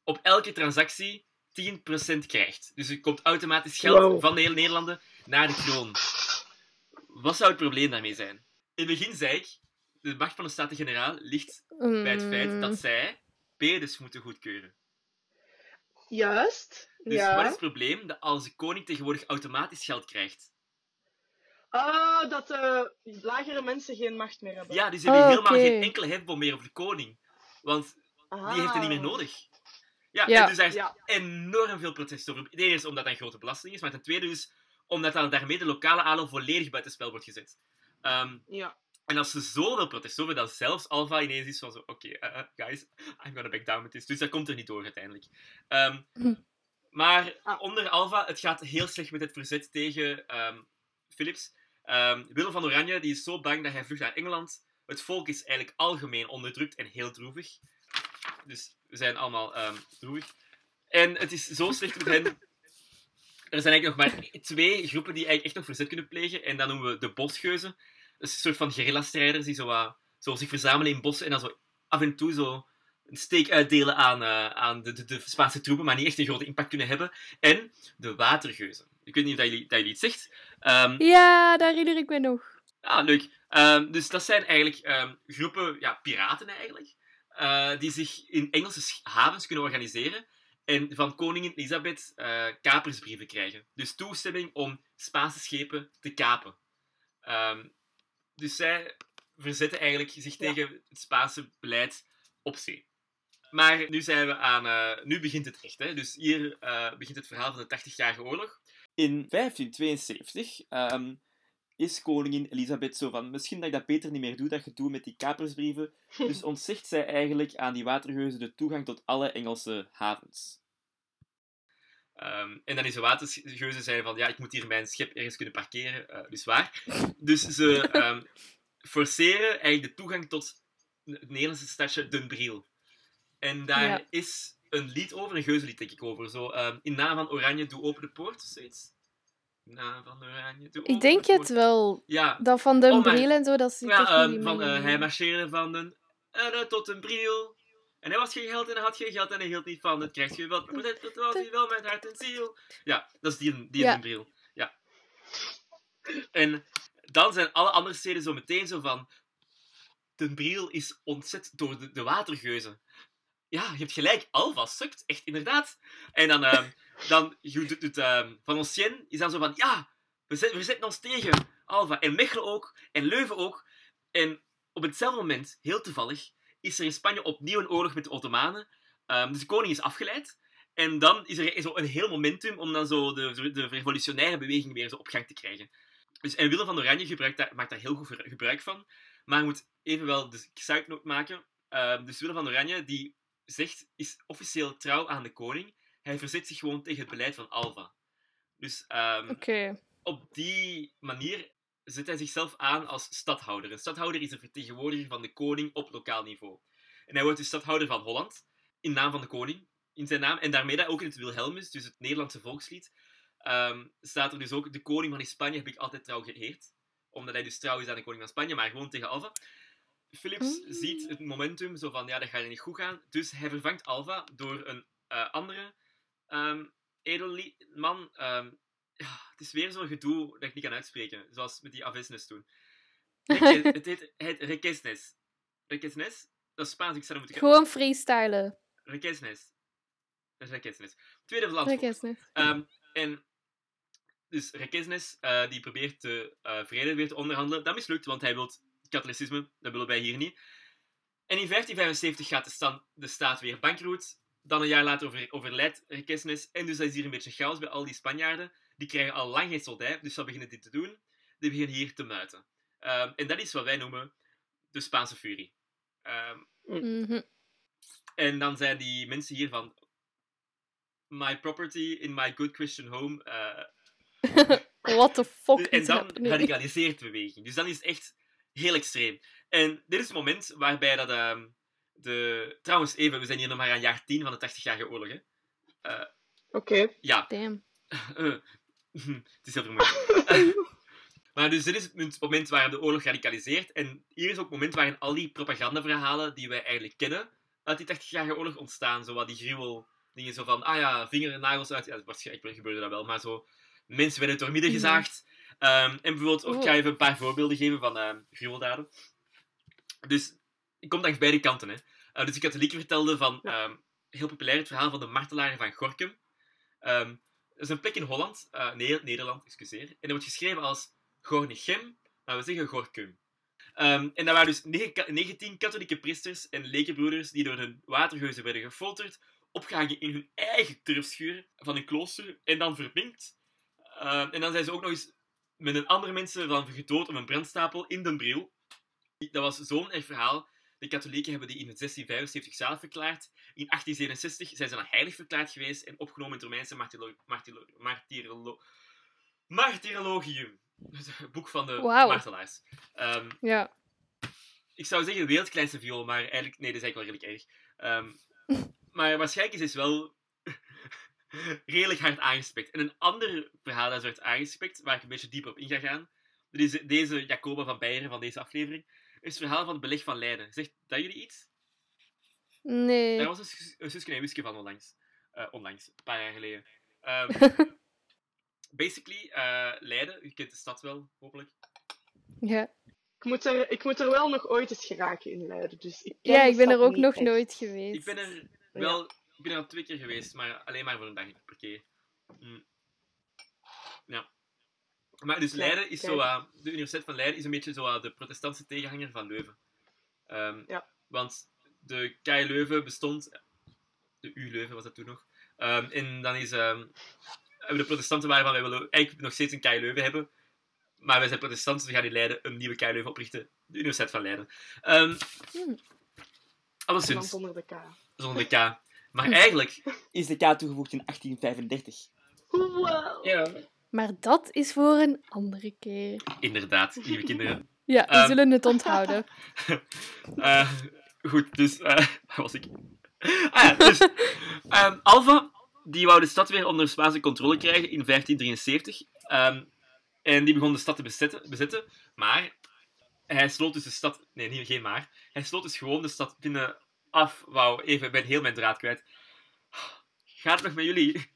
op elke transactie 10% krijgt. Dus er komt automatisch geld
Wow.
van de hele Nederlanden naar de kroon. Wat zou het probleem daarmee zijn? In het begin zei ik, de macht van de Staten-Generaal ligt bij het feit
Mm.
dat zij bedes moeten goedkeuren.
Juist.
Dus
ja.
wat is het probleem? Dat als de koning tegenwoordig automatisch geld krijgt.
Ah, dat de lagere mensen geen macht meer hebben.
Ja, dus ze hebben
Oh,
helemaal geen enkele hefboom meer over de koning. Want die heeft het niet meer nodig. Ja,
Ja.
en dus daar is
Ja.
enorm veel protest over. Ten eerste omdat dat een grote belasting is, maar ten tweede dus omdat dan daarmee de lokale adel volledig buitenspel wordt gezet. Ehm,
Ja.
en als ze zoveel protest over, dat zelfs Alva ineens is van zo, oké, eh, eh, guys, I'm gonna back down with this. Dus dat komt er niet door uiteindelijk. Ehm,
Hm.
Maar
Ah.
onder Alva, het gaat heel slecht met het verzet tegen ehm, Philips. Ehm, Willem van Oranje die is zo bang dat hij vlucht naar Engeland. Het volk is eigenlijk algemeen onderdrukt en heel droevig. Dus we zijn allemaal ehm, droevig. En het is zo slecht met hen. Er zijn eigenlijk nog maar twee groepen die eigenlijk echt nog verzet kunnen plegen. En dat noemen we de bosgeuzen. Dat is een soort van guerrilla-strijders die zo, zo zich verzamelen in bossen en dan zo af en toe zo een steek uitdelen aan, eh, aan de, de, de Spaanse troepen, maar niet echt een grote impact kunnen hebben. En de watergeuzen. Ik weet niet of dat jullie, dat jullie iets zegt. Ehm,
Ja, daar herinner ik me nog.
Ah, leuk. Ehm, dus dat zijn eigenlijk ehm, groepen, ja, piraten eigenlijk, eh, die zich in Engelse havens kunnen organiseren en van koningin Elisabeth eh, kapersbrieven krijgen. Dus toestemming om Spaanse schepen te kapen. Ehm, dus zij verzetten eigenlijk zich
Ja.
tegen het Spaanse beleid op zee. Maar nu, zijn we aan, eh, nu begint het echt. Hè? Dus hier eh, begint het verhaal van de 80-jarige oorlog. In 1572 ehm, is koningin Elisabeth zo van... Misschien dat ik dat beter niet meer doe, dat gedoe met die kapersbrieven. Dus ontzegt zij eigenlijk aan die watergeuzen de toegang tot alle Engelse havens. Ehm, en dan is de watergeuzen zeiden van... Ja, ik moet hier mijn schip ergens kunnen parkeren. eh, dus waar. Dus ze ehm, forceren eigenlijk de toegang tot het Nederlandse stadje Den Briel. En daar
Ja.
is een lied over, een geuzenlied denk ik over. Zo, ehm, in naam van Oranje, doe open de poort, of zoiets. Van Oranje, open
Ik denk
de
het wel.
Ja,
Dat van de
Oh,
bril en zo, dat zit
ja ehm, van, eh, hij marcheerde van Erne tot den Briel. En hij was geen geld en hij had geen geld en hij hield niet van. Het krijgt je wel, maar dat was hij wel met hart en ziel. Ja, dat is die, die
Ja.
den Briel. Ja. En dan zijn alle andere steden zo meteen zo van... Den Briel is ontzet door de, de watergeuzen. Ja, je hebt gelijk. Alva sukt. Echt, inderdaad. En dan... dan doet het, ehm, Van Ossien is dan zo van... Ja, we, zet, we zetten ons tegen Alva. En Mechelen ook. En Leuven ook. En op hetzelfde moment, heel toevallig, is er in Spanje opnieuw een oorlog met de Ottomanen. Ehm, dus de koning is afgeleid. En dan is er zo een heel momentum om dan zo de, de revolutionaire beweging weer zo op gang te krijgen. Dus, en Willem van Oranje maakt daar heel goed gebruik van. Maar je moet evenwel de note maken. Ehm, dus Willem van Oranje, die zegt, is officieel trouw aan de koning. Hij verzet zich gewoon tegen het beleid van Alva. Dus ehm, op die manier zet hij zichzelf aan als stadhouder. Een stadhouder is een vertegenwoordiger van de koning op lokaal niveau. En hij wordt dus stadhouder van Holland, in naam van de koning, in zijn naam. En daarmee dat ook in het Wilhelmus, dus het Nederlandse volkslied, ehm, staat er dus ook de koning van Spanje heb ik altijd trouw geëerd. Omdat hij dus trouw is aan de koning van Spanje, maar gewoon tegen Alva. Philips
Mm.
ziet het momentum zo van, ja, dat gaat niet goed gaan. Dus hij vervangt Alva door een eh, andere ehm edelman. ehm, ja, het is weer zo'n gedoe dat ik niet kan uitspreken. Zoals met die Avesnes toen. Het heet het Requesnes. Requesnes? Dat is Spaans, ik zou moeten...
Gewoon freestylen.
Requesnes. Dat is Requesnes. Tweede Vlaams. Ehm, en dus Requesnes, eh, die probeert de eh, vrede weer te onderhandelen. Dat mislukt, want hij wil katholicisme. Dat willen wij hier niet. En in 1575 gaat de, stand, de staat weer bankroet. Dan een jaar later over, overlijdt Requesnes. En dus is hier een beetje chaos bij al die Spanjaarden. Die krijgen al lang geen soldij, dus ze beginnen dit te doen. Die beginnen hier te muiten. Ehm, en dat is wat wij noemen de Spaanse furie. Ehm,
Mhm.
en dan zijn die mensen hier van... My property in my good Christian home. eh,
What the fuck
en
is
dan
happening?
radicaliseert beweging. Dus dan is het echt heel extreem. En dit is het moment waarbij dat... ehm, de... Trouwens, even, we zijn hier nog maar aan jaar 10 van de 80-jarige oorlog. Hè? Eh,
Oké.
ja,
Damn.
eh, het is heel vermoeiend. maar dus dit is het moment waar de oorlog radicaliseert. En hier is ook het moment waarin al die propagandaverhalen die wij eigenlijk kennen uit die 80-jarige oorlog ontstaan. Zo wat die gruwel dingen zo van, ah ja, vinger en nagels uit. Ja, waarschijnlijk gebeurde dat wel, maar zo... Mensen werden door midden gezaagd. Ehm, en bijvoorbeeld, ik ga even een paar voorbeelden geven van ehm gruweldaden. Dus, ik kom langs beide kanten. Hè. Eh, dus de katholieken vertelden van, ehm, heel populair het verhaal van de martelaren van Gorkum. Ehm, dat is een plek in Holland, nee, Nederland, excuseer. En dat wordt geschreven als Gornichem, maar we zeggen Gorkum. Ehm, en dat waren dus negen ka- 19 katholieke priesters en lekenbroeders die door hun watergeuzen werden gefolterd, opgehangen in hun eigen turfschuur van een klooster en dan verminkt. En dan zijn ze ook nog eens met een andere mensen van gedood op een brandstapel in Den Bril. Dat was zo'n erg verhaal. De katholieken hebben die in 1675 zelf verklaard. In 1867 zijn ze dan heilig verklaard geweest en opgenomen in het Romeinse martirolo- Martyrologium. Het boek van de martelaars. Ehm,
Ja.
ik zou zeggen wereldkleinste viool, maar eigenlijk... Nee, dat is eigenlijk wel redelijk erg. Ehm, maar waarschijnlijk is het wel redelijk hard aangespekt. En een ander verhaal dat werd aangespekt, waar ik een beetje dieper op in ga gaan, dat is deze Jacoba van Beieren van deze aflevering, is het verhaal van het beleg van Leiden. Zegt dat jullie iets?
Nee.
Daar was een, een zusje en wisje van onlangs. Eh, onlangs, een paar jaar geleden. Ehm, basically, eh, Leiden, je kent de stad wel, hopelijk.
Ja.
Ik moet, er, ik moet er wel nog ooit eens geraken in Leiden. Dus ik ken
ja, ik ben er ook nog
echt.
nooit geweest.
Ik ben er wel... Ik ben er al twee keer geweest, maar alleen maar voor een dag per keer. Mm. Ja. Maar dus Leiden is zo... eh, de Universiteit van Leiden is een beetje zo de protestantse tegenhanger van Leuven. Ehm,
Ja.
Want de KU Leuven bestond... De U Leuven was dat toen nog. Ehm, en dan is... ehm, hebben de protestanten waren van, wij willen eigenlijk nog steeds een KU Leuven hebben. Maar wij zijn protestanten, dus we gaan in Leiden een nieuwe KU Leuven oprichten. De Universiteit van Leiden.
En dan
alleszins
zonder de K.
zonder de K. Maar eigenlijk is de K toegevoegd in 1835.
Wow.
Ja.
Maar dat is voor een andere keer.
Inderdaad, lieve kinderen.
Ja, we
Ehm.
zullen het onthouden.
Eh, goed, dus... eh waar was ik? Ah ja, dus... ehm, Alva, die wou de stad weer onder Spaanse controle krijgen in 1573. Ehm, en die begon de stad te bezetten, bezetten. Maar hij sloot dus de stad... Nee, niet, geen maar. Hij sloot dus gewoon de stad binnen af. Wauw, even, ik ben heel mijn draad kwijt. Gaat het nog met jullie?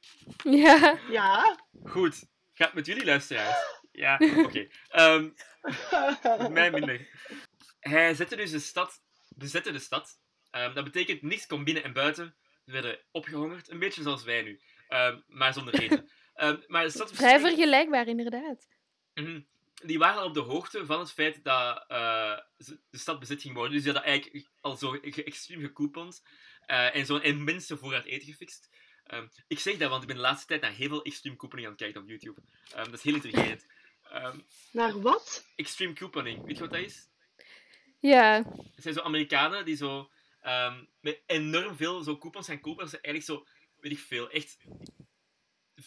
Ja.
Ja.
Goed. Gaat het met jullie luisteraars? Ja, oké. Ehm, met mij minder. Hij zette dus de stad, bezette de stad. Ehm, dat betekent niks kon binnen en buiten. Ze werden opgehongerd, een beetje zoals wij nu. Ehm, maar zonder eten. Ehm, maar de stad
Vrij vergelijkbaar, inderdaad.
Mhm. Die waren al op de hoogte van het feit dat eh, de stad bezet ging worden. Dus die hadden eigenlijk al zo extreem gecoupond. eh, en zo'n immense voorraad eten gefixt. Ehm, ik zeg dat, want ik ben de laatste tijd naar heel veel extreme couponing aan het kijken op YouTube. Ehm, dat is heel intrigerend. Ehm,
Naar wat?
extreme couponing, weet je wat dat is?
Ja.
Het zijn zo Amerikanen die zo ehm, met enorm veel zo coupons gaan kopen. Dat ze eigenlijk zo, weet ik veel, echt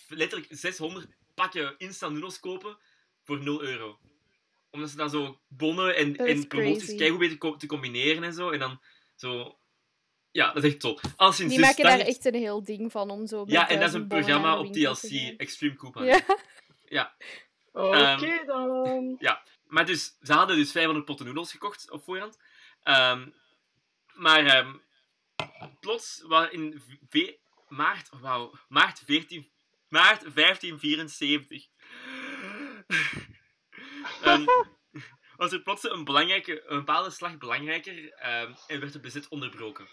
letterlijk 600 pakken instant noodles kopen voor 0 euro. Omdat ze dan zo bonnen en, promoties kijken hoe beter co- te combineren en zo. En dan zo... Ja, dat is echt tof. Al sinds
Die
dus
maken daar echt een heel ding van om zo.
Ja, en dat is een programma op TLC. Extreme Coupon.
Ja.
ja.
Oké
Ehm,
dan.
Maar dus, ze hadden dus 500 potten noedels gekocht op voorhand. Ehm, maar ehm, plots, in maart, wauw, maart 14, maart 1574. Ehm, was er plots een, belangrijke, een bepaalde slag belangrijker ehm, en werd het bezit onderbroken.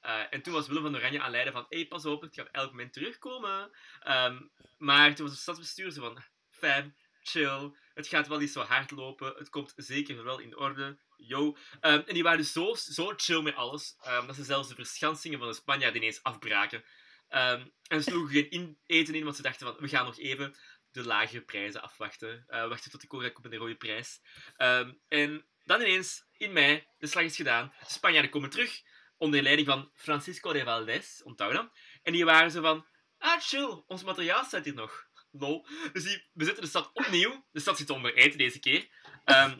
Eh, en toen was Willem van Oranje aan leiden van, hey, pas op, het gaat elk moment terugkomen. Ehm, maar toen was het stadsbestuur zo van, fam, chill, het gaat wel niet zo hard lopen, het komt zeker wel in orde, yo. Ehm, en die waren dus zo, zo chill met alles, ehm, dat ze zelfs de verschansingen van de Spanjaarden ineens afbraken. En ze sloegen geen in eten in, want ze dachten van, we gaan nog even de lagere prijzen afwachten. Uh, wachten tot de Cora komt een rode prijs. En dan ineens, in mei, de slag is gedaan. De Spanjaarden komen terug, onder leiding van Francisco de Valdez, onthoud dan. En die waren zo van, ah chill, ons materiaal staat hier nog. Lol. Dus die bezetten de stad opnieuw. De stad zit onder eten deze keer. Ehm,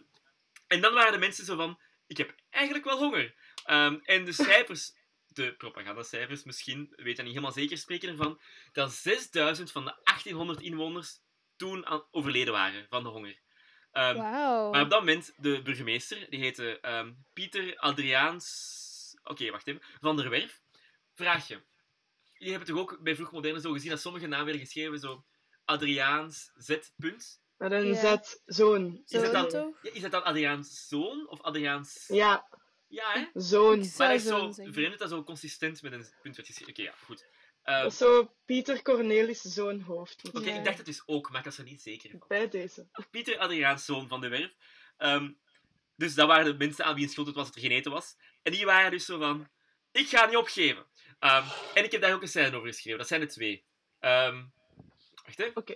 en dan waren de mensen zo van, ik heb eigenlijk wel honger. Ehm, en de cijfers, de propagandacijfers misschien, weet dat niet helemaal zeker, spreken ervan dat 6000 van de 1800 inwoners toen aan, overleden waren van de honger. Ehm,
Wauw.
maar op dat moment, de burgemeester, die heette Pieter Adriaans... Oké, wacht even. Van der Werf. Vraag je. Je hebt toch ook bij vroegmoderne zo gezien dat sommige namen werden geschreven zo... Adriaans Z. Punt.
Met een
Ja.
Z, zoon.
Is het
Zoon
dan- is dat dan Adriaans zoon of Adriaans...
Ja,
Ja, hè?
zoon.
Maar dat is
zoon
zo vreemd dat dat zo consistent met een punt werd geschreven. Oké, ja, goed. Ehm,
Dat is zo Pieter Cornelis zoonhoofd.
Oké,
Ja.
ik dacht het dus ook, maar ik was er niet zeker van.
Bij deze.
Pieter Adriaans, zoon van de Werf. Ehm, dus dat waren de mensen aan wie schuld het was dat er geen eten was. En die waren dus zo van... Ik ga niet opgeven. Ehm, en ik heb daar ook een scène over geschreven. Dat zijn er twee. Ehm, wacht even.
Oké.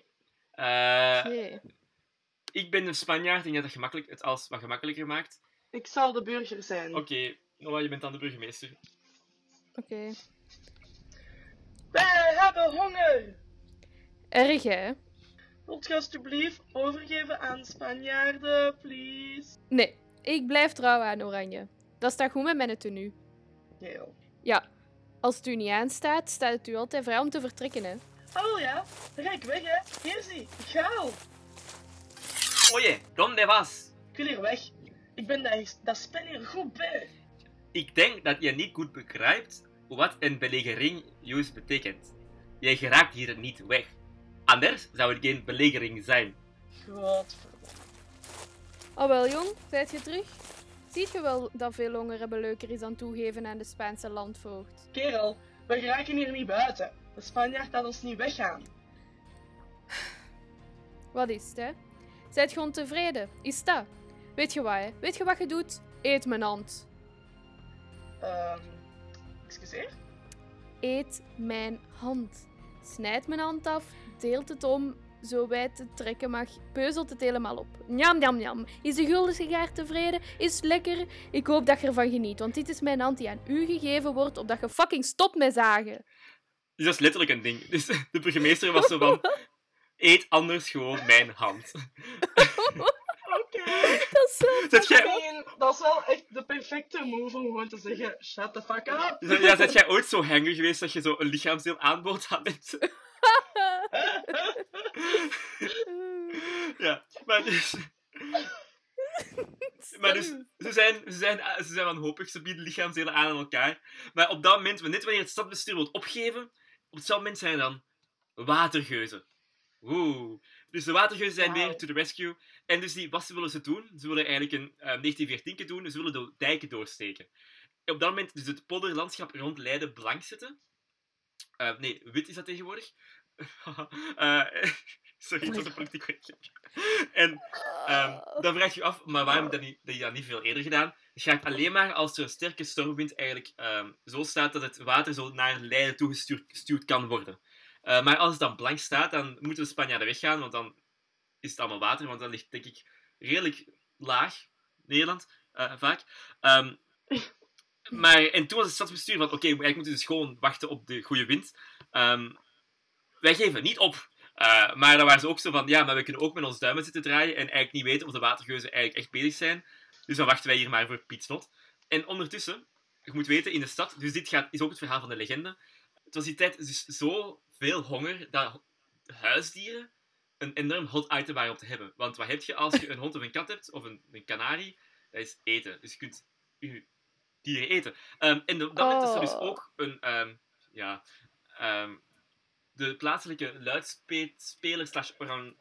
Eh,
Oké.
ik ben een Spanjaard. Ik denk dat dat gemakkelijk, het alles wat gemakkelijker maakt.
Ik zal de burger zijn.
Oké, Noah, je bent dan de burgemeester.
Oké.
Wij hebben honger!
Erg, hè?
Wilt je alsjeblieft overgeven aan Spanjaarden, please?
Nee, ik blijf trouw aan Oranje. Dat staat goed met mijn tenue.
Geel.
Ja, als het u niet aanstaat, staat het u altijd vrij om te vertrekken, hè?
Oh ja, dan ga ik weg, hè. Hier zie, ik ga al.
Oye, donde vas?
Ik wil hier weg. Ik ben dat, dat spel hier goed bij.
Ik denk dat je niet goed begrijpt wat een belegering juist betekent. Je geraakt hier niet weg. Anders zou het geen belegering zijn.
Godverdomme.
Oh wel, jong, zijt je terug? Ziet je wel dat veel hongerhebben leuker is dan toegeven aan de Spaanse landvoogd?
Kerel, we geraken hier niet buiten. De Spanjaard laat ons niet weggaan.
Wat is het, hè? Zijt je ontevreden? Is dat? Weet je wat, hè? Weet je wat je doet? Eet mijn hand.
Ehm, excuseer?
Eet mijn hand. Snijd mijn hand af, deelt het om, zo wijd het trekken mag, peuzelt het helemaal op. Njam, njam, njam. Is de gulden sigaar tevreden? Is het lekker? Ik hoop dat je ervan geniet, want dit is mijn hand die aan u gegeven wordt, opdat je fucking stopt met zagen.
Dus dat is letterlijk een ding. Dus de burgemeester was zo van... Eet anders gewoon mijn hand.
Oké.
Dat is zo...
Zet jij,
I mean, dat is wel echt de perfecte move om gewoon te zeggen: shut the fuck up.
ja, zet jij ooit zo hanger geweest dat je zo een lichaamsdeel aanbood aan mensen? Ja, maar dus... Maar dus, ze zijn, ze zijn, ze zijn wanhopig, ze bieden lichaamsdelen aan aan elkaar. Maar op dat moment, net wanneer het stadbestuur wil opgeven, op hetzelfde moment zijn er dan watergeuzen. Oeh. Dus de watergeuzen zijn weer to the rescue. En dus die, wat ze willen ze doen? Ze willen eigenlijk een eh, 1914 doen, ze willen de dijken doorsteken. En op dat moment dus het polderlandschap rond Leiden blank zetten. Eh, nee, wit is dat tegenwoordig. Eh, sorry, het was een politiek correctje. En Ehm, dan vraag je je af, maar waarom dat je dat niet veel eerder gedaan? Het gaat alleen maar als er een sterke stormwind eigenlijk ehm, zo staat dat het water zo naar Leiden toegestuurd gestuurd kan worden. Eh, maar als het dan blank staat, dan moeten de Spanjaarden weggaan, want dan is het allemaal water, want dan ligt denk ik redelijk laag, Nederland, eh, vaak. Ehm, maar, en toen was het stadsbestuur van, oké, eigenlijk moeten we dus gewoon wachten op de goede wind. Wij geven niet op. Uh, maar dan waren ze ook zo van, ja, maar we kunnen ook met ons duimen zitten draaien en eigenlijk niet weten of de watergeuzen eigenlijk echt bezig zijn. Dus dan wachten wij hier maar voor Piet Snot. En ondertussen, je moet weten, in de stad, dus dit gaat, is ook het verhaal van de legende. Het was die tijd dus zoveel honger dat huisdieren een enorm hot item waren om te hebben. Want wat heb je als je een hond of een kat hebt, of een, een kanarie? Dat is eten. Dus je kunt je dieren eten. Um, en op dat moment is er dus
Oh.
ook een, um, ja, um, de plaatselijke luidspeler slash oran,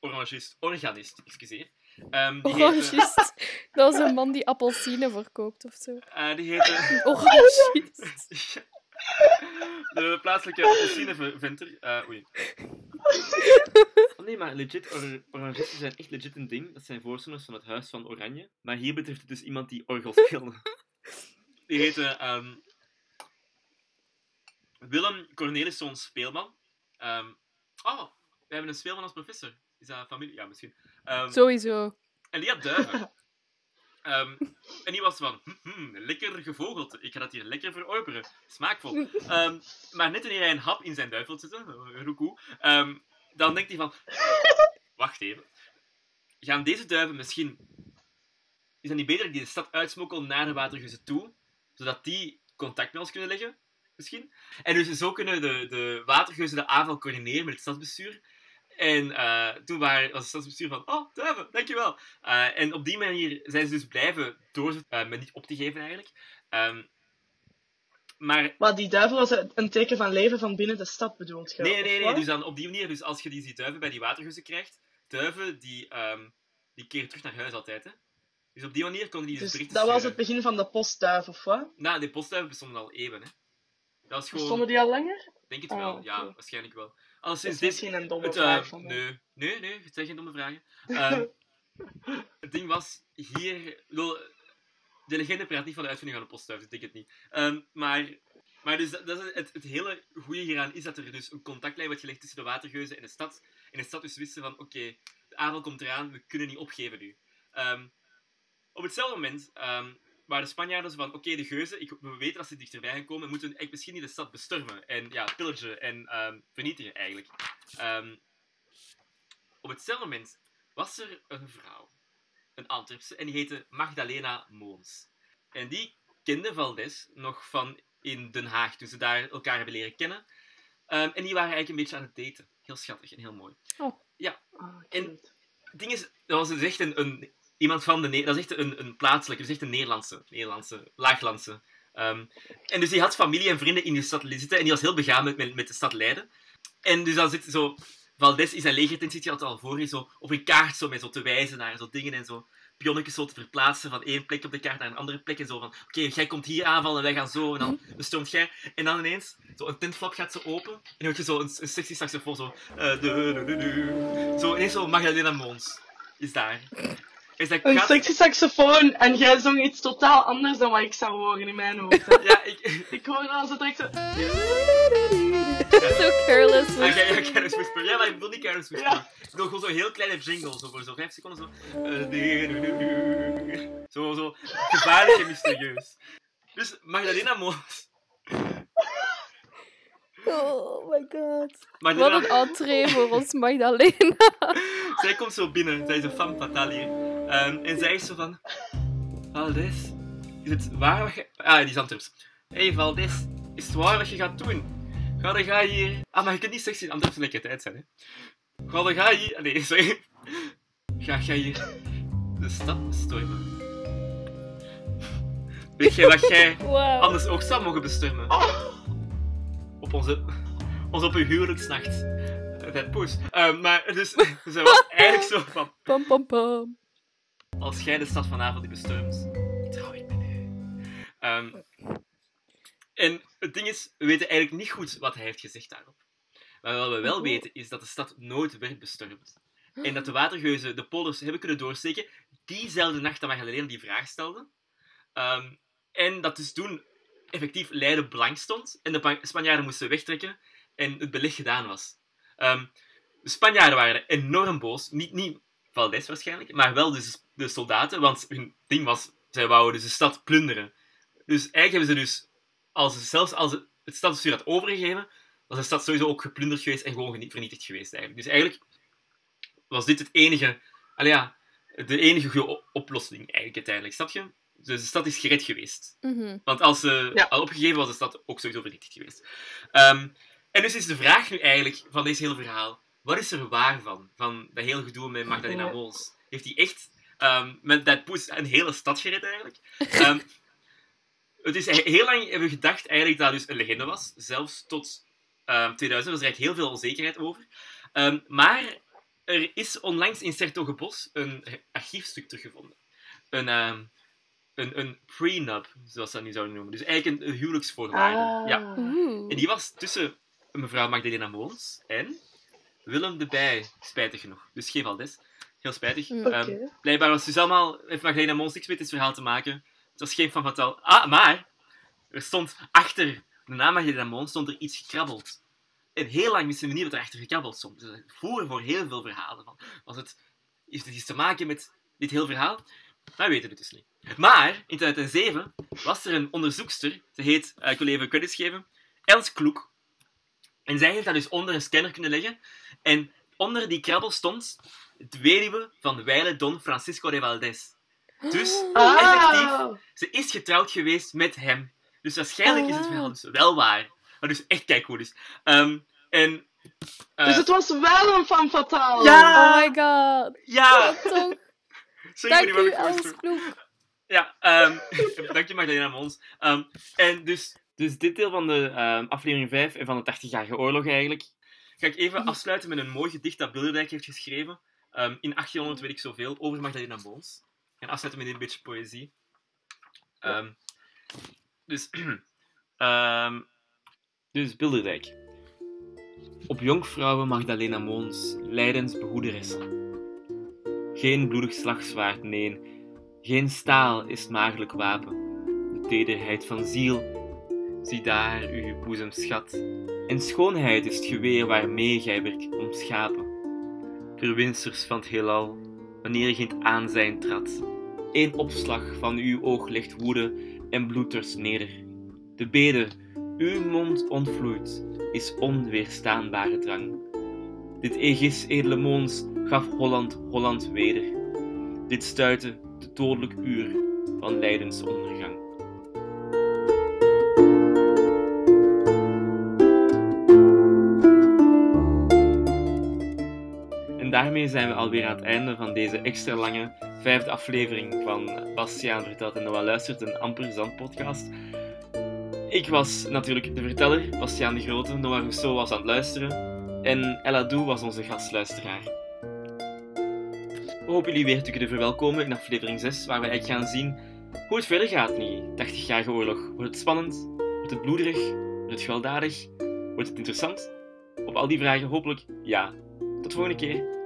orangist, organist, excuseer, die heette,
juist. Dat was een man die appelsine verkoopt of zo.
eh, die heette
Oh, juist.
de plaatselijke appelsineventer. eh oei. Oh nee, maar legit, or orangisten zijn echt legit een ding. Dat zijn voorstanders van het Huis van Oranje. Maar hier betreft het dus iemand die orgel speelde. Die heette ehm, Willem Cornelisson Speelman. Ehm, oh, we hebben een speelman als professor. Is dat familie? Ja, misschien. Ehm,
Sowieso.
en die had duiven. Ehm, en die was van, hm, hm, lekker gevogelte. Ik ga dat hier lekker verorberen. Smaakvol. Maar net wanneer hij een hap in zijn duif wil zetten, eh, roekoe, dan denkt hij van, wacht even. Gaan deze duiven misschien... Is het niet beter dat ik die de stad uitsmokkel naar de watergeuzen toe? Zodat die contact met ons kunnen leggen? Misschien? En dus zo kunnen de, de watergeuzen de aanval coördineren met het stadsbestuur. En eh, toen waren, was het stadsbestuur van, oh, duiven, dankjewel. Eh en op die manier zijn ze dus blijven doorzetten, eh, met niet op te geven eigenlijk. Ehm, maar
Maar die duivel was een teken van leven van binnen de stad bedoeld. je,
Nee, nee, nee. Dus dan op die manier, dus als je die, die duiven bij die watergeuzen krijgt, duiven die, ehm, die keren terug naar huis altijd. Hè. Dus op die manier konden die dus,
Dus dat was het begin van de postduif, of wat?
Nou, die postduiven bestonden al eeuwen. Hè. Dat is gewoon...
Stonden die al langer?
denk het
Ah,
wel,
oké.
ja, waarschijnlijk wel. Alleszins
is
dit...
misschien een domme
Het, eh,
vraag mij.
nee, nee, nee, het zijn geen domme vragen. Ehm, het ding was, hier... de legende praat niet van de uitvinding van de postduif, ik denk het niet. Ehm, maar, maar dus dat, dat is het, het hele goede hieraan is dat er dus een contactlijn wordt gelegd tussen de watergeuzen en de stad. En de stad dus wisten van, oké, de avond komt eraan, we kunnen niet opgeven nu. Ehm, op hetzelfde moment waren de Spanjaarden zo van, oké, de geuzen, ik, we weten dat ze dichterbij gaan komen, moeten eigenlijk misschien niet de stad bestormen en ja, pillagen en ehm, vernietigen eigenlijk. Ehm, op hetzelfde moment was er een vrouw, een Antwerpse, en die heette Magdalena Moons. En die kende Valdes nog van in Den Haag, toen ze daar elkaar hebben leren kennen. Ehm, en die waren eigenlijk een beetje aan het daten. Heel schattig en heel mooi.
Ah,
en-
cute.
Het ding is, dat was dus echt een, een, iemand van de... Ne- Dat is echt een, een plaatselijke, dus echt een Nederlandse, Nederlandse Laaglandse. Ehm, en dus die had familie en vrienden in de stad zitten en die was heel begaan met, met, met de stad Leiden. En dus dan zit zo... Valdes in zijn legertent zit hij altijd al voor je, zo op een kaart zo, met zo te wijzen naar zo dingen en zo pionnetjes zo te verplaatsen van één plek op de kaart naar een andere plek en zo van oké, jij komt hier aanvallen en wij gaan zo en dan bestormt jij en dan ineens zo een tentflap gaat zo open en dan hoor je zo een, een sexy saxofoon zo du- du- du- du. zo ineens zo Magdalena Mons is daar is dat
Een sexy saxofoon en jij zong iets totaal anders dan wat ik zou horen in mijn hoofd.
ja ik
ik hoorde dan zo direct zo...
Zo careless.
Ah, ja, ja, Careless Whisper. Ja, maar ik wil niet Careless Whisper.
Ja.
Ik wil gewoon zo'n heel kleine jingle, zo voor zo'n 5 seconden zo. Eh. Zo, zo gevaarlijk en mysterieus. Dus Magdalena Mons.
Oh my god. Wat
Magdalena,
een entree voor ons Magdalena.
zij komt zo binnen, zij is een femme fatale hier. Ehm, en zij is zo van... Valdes, is het waar wat je... Ah, die is Antwerps. Hé hey, Valdes, is het waar wat je gaat doen? Ga dan ga hier... Ah, maar je kunt niet sexy in Antwerps lekker tijd zijn, hè. Ga dan ga hier... Nee, sorry. Ga ga hier de stad bestormen. Weet jij wat jij
Wow.
anders ook zou mogen bestormen? Op onze... Ons op uw huwelijksnacht. Dat poes. Ehm, maar dus, ze was eigenlijk zo van...
Pam pam pam.
Als jij de stad vanavond bestormt, trouw ik met u. Ehm, en het ding is, we weten eigenlijk niet goed wat hij heeft gezegd daarop. Maar wat we wel
Oh.
weten, is dat de stad nooit werd bestormd. En dat de watergeuzen de polders hebben kunnen doorsteken diezelfde nacht dat Magdalena die vraag stelde. Ehm, en dat dus toen effectief Leiden blank stond en de Spanjaarden moesten wegtrekken en het beleg gedaan was. Ehm, de Spanjaarden waren enorm boos. Niet, niet Waarschijnlijk, maar wel dus de soldaten, want hun ding was, zij wouden dus de stad plunderen. Dus eigenlijk hebben ze dus, als ze, zelfs als het, het stadsbestuur had overgegeven, was de stad sowieso ook geplunderd geweest en gewoon vernietigd geweest eigenlijk. Dus eigenlijk was dit het enige, ja, de enige goede oplossing eigenlijk uiteindelijk, snap je? Dus de stad is gered geweest.
Mhm.
Want als ze
Ja.
al opgegeven was, de stad ook sowieso vernietigd geweest. Ehm, en dus is de vraag nu eigenlijk van deze hele verhaal: wat is er waar van? Van dat hele gedoe met Magdalena
Ja.
Mols. Heeft hij echt ehm, met dat poes een hele stad gered eigenlijk? Ehm, het is he- heel lang hebben we gedacht eigenlijk dat het dus een legende was. Zelfs tot ehm, 2000 was er eigenlijk heel veel onzekerheid over. Ehm, maar er is onlangs in Sertogenbos een archiefstuk teruggevonden. Een, ehm, een, een prenup, zoals ze dat nu zouden noemen. Dus eigenlijk een, een huwelijksvoorwaarde. Ja.
Oeh.
En die was tussen mevrouw Magdalena Moons en Willem de Bij, spijtig genoeg. Dus geen Valdes. Heel spijtig.
Mm.
Ehm, blijkbaar was dus allemaal, heeft Magdalena Moons niks met dit verhaal te maken. Het was geen van Fatal. Ah, maar er stond achter de naam Magdalena Moons stond er iets gekrabbeld. En heel lang wisten we niet wat er achter gekrabbeld stond. Dus we voeren voor heel veel verhalen. Van, was het, heeft het iets te maken met dit heel verhaal? Wij weten het dus niet. Maar in 2007 was er een onderzoekster, ze heet, eh, ik wil even credits geven, Els Kloek. En zij heeft dat dus onder een scanner kunnen leggen. En onder die krabbel stond het weduwe van Weile Don Francisco de Valdez. Dus effectief,
Ah,
ze is getrouwd geweest met hem. Dus waarschijnlijk
Oh,
is het
wauw.
verhaal dus wel waar. Maar dus echt kijk hoe dus. Ehm, en... eh,
dus het was wel een fan fatale.
Ja!
Oh my god.
Ja!
Wat toch?
Sorry
Dank u,
ik
Els.
Ja, ehm dank je Magdalena Mons. Ehm, en dus, dus dit deel van de ehm, aflevering 5 en van de 80-jarige oorlog eigenlijk, ga ik even afsluiten met een mooi gedicht dat Bilderdijk heeft geschreven. Ehm, in 1800 weet ik zoveel, over Magdalena Mons. En afsluiten met dit beetje poëzie. Ehm, dus, ehm, dus Bilderdijk. Op jonkvrouwen Magdalena Moons, Leidens behoederessen. Geen bloedig slagzwaard, nee, geen staal is het maagdelijk wapen. De tederheid van ziel, zie daar uw boezemschat. En schoonheid is het geweer waarmee gij werkt omschapen. Verwinsters van het heelal, wanneer gij het aanzijn trad. Eén opslag van uw oog legt woede en bloedters neder. De bede, uw mond ontvloeit, is onweerstaanbare drang. Dit Aegis edele Moons gaf Holland Holland weder. Dit stuitte de dodelijk uur van Leidens ondergang. Daarmee zijn we alweer aan het einde van deze extra lange vijfde aflevering van Bastiaan vertelt en Noah luistert, een amper zand podcast. Ik was natuurlijk de verteller, Bastiaan de Grote, Noah Rousseau was aan het luisteren en Ella Doe was onze gastluisteraar. We hopen jullie weer te kunnen verwelkomen in aflevering 6, waar we eigenlijk gaan zien hoe het verder gaat die 80-jarige oorlog. Wordt het spannend? Wordt het bloederig? Wordt het gewelddadig? Wordt het interessant? Op al die vragen hopelijk ja. Tot volgende keer.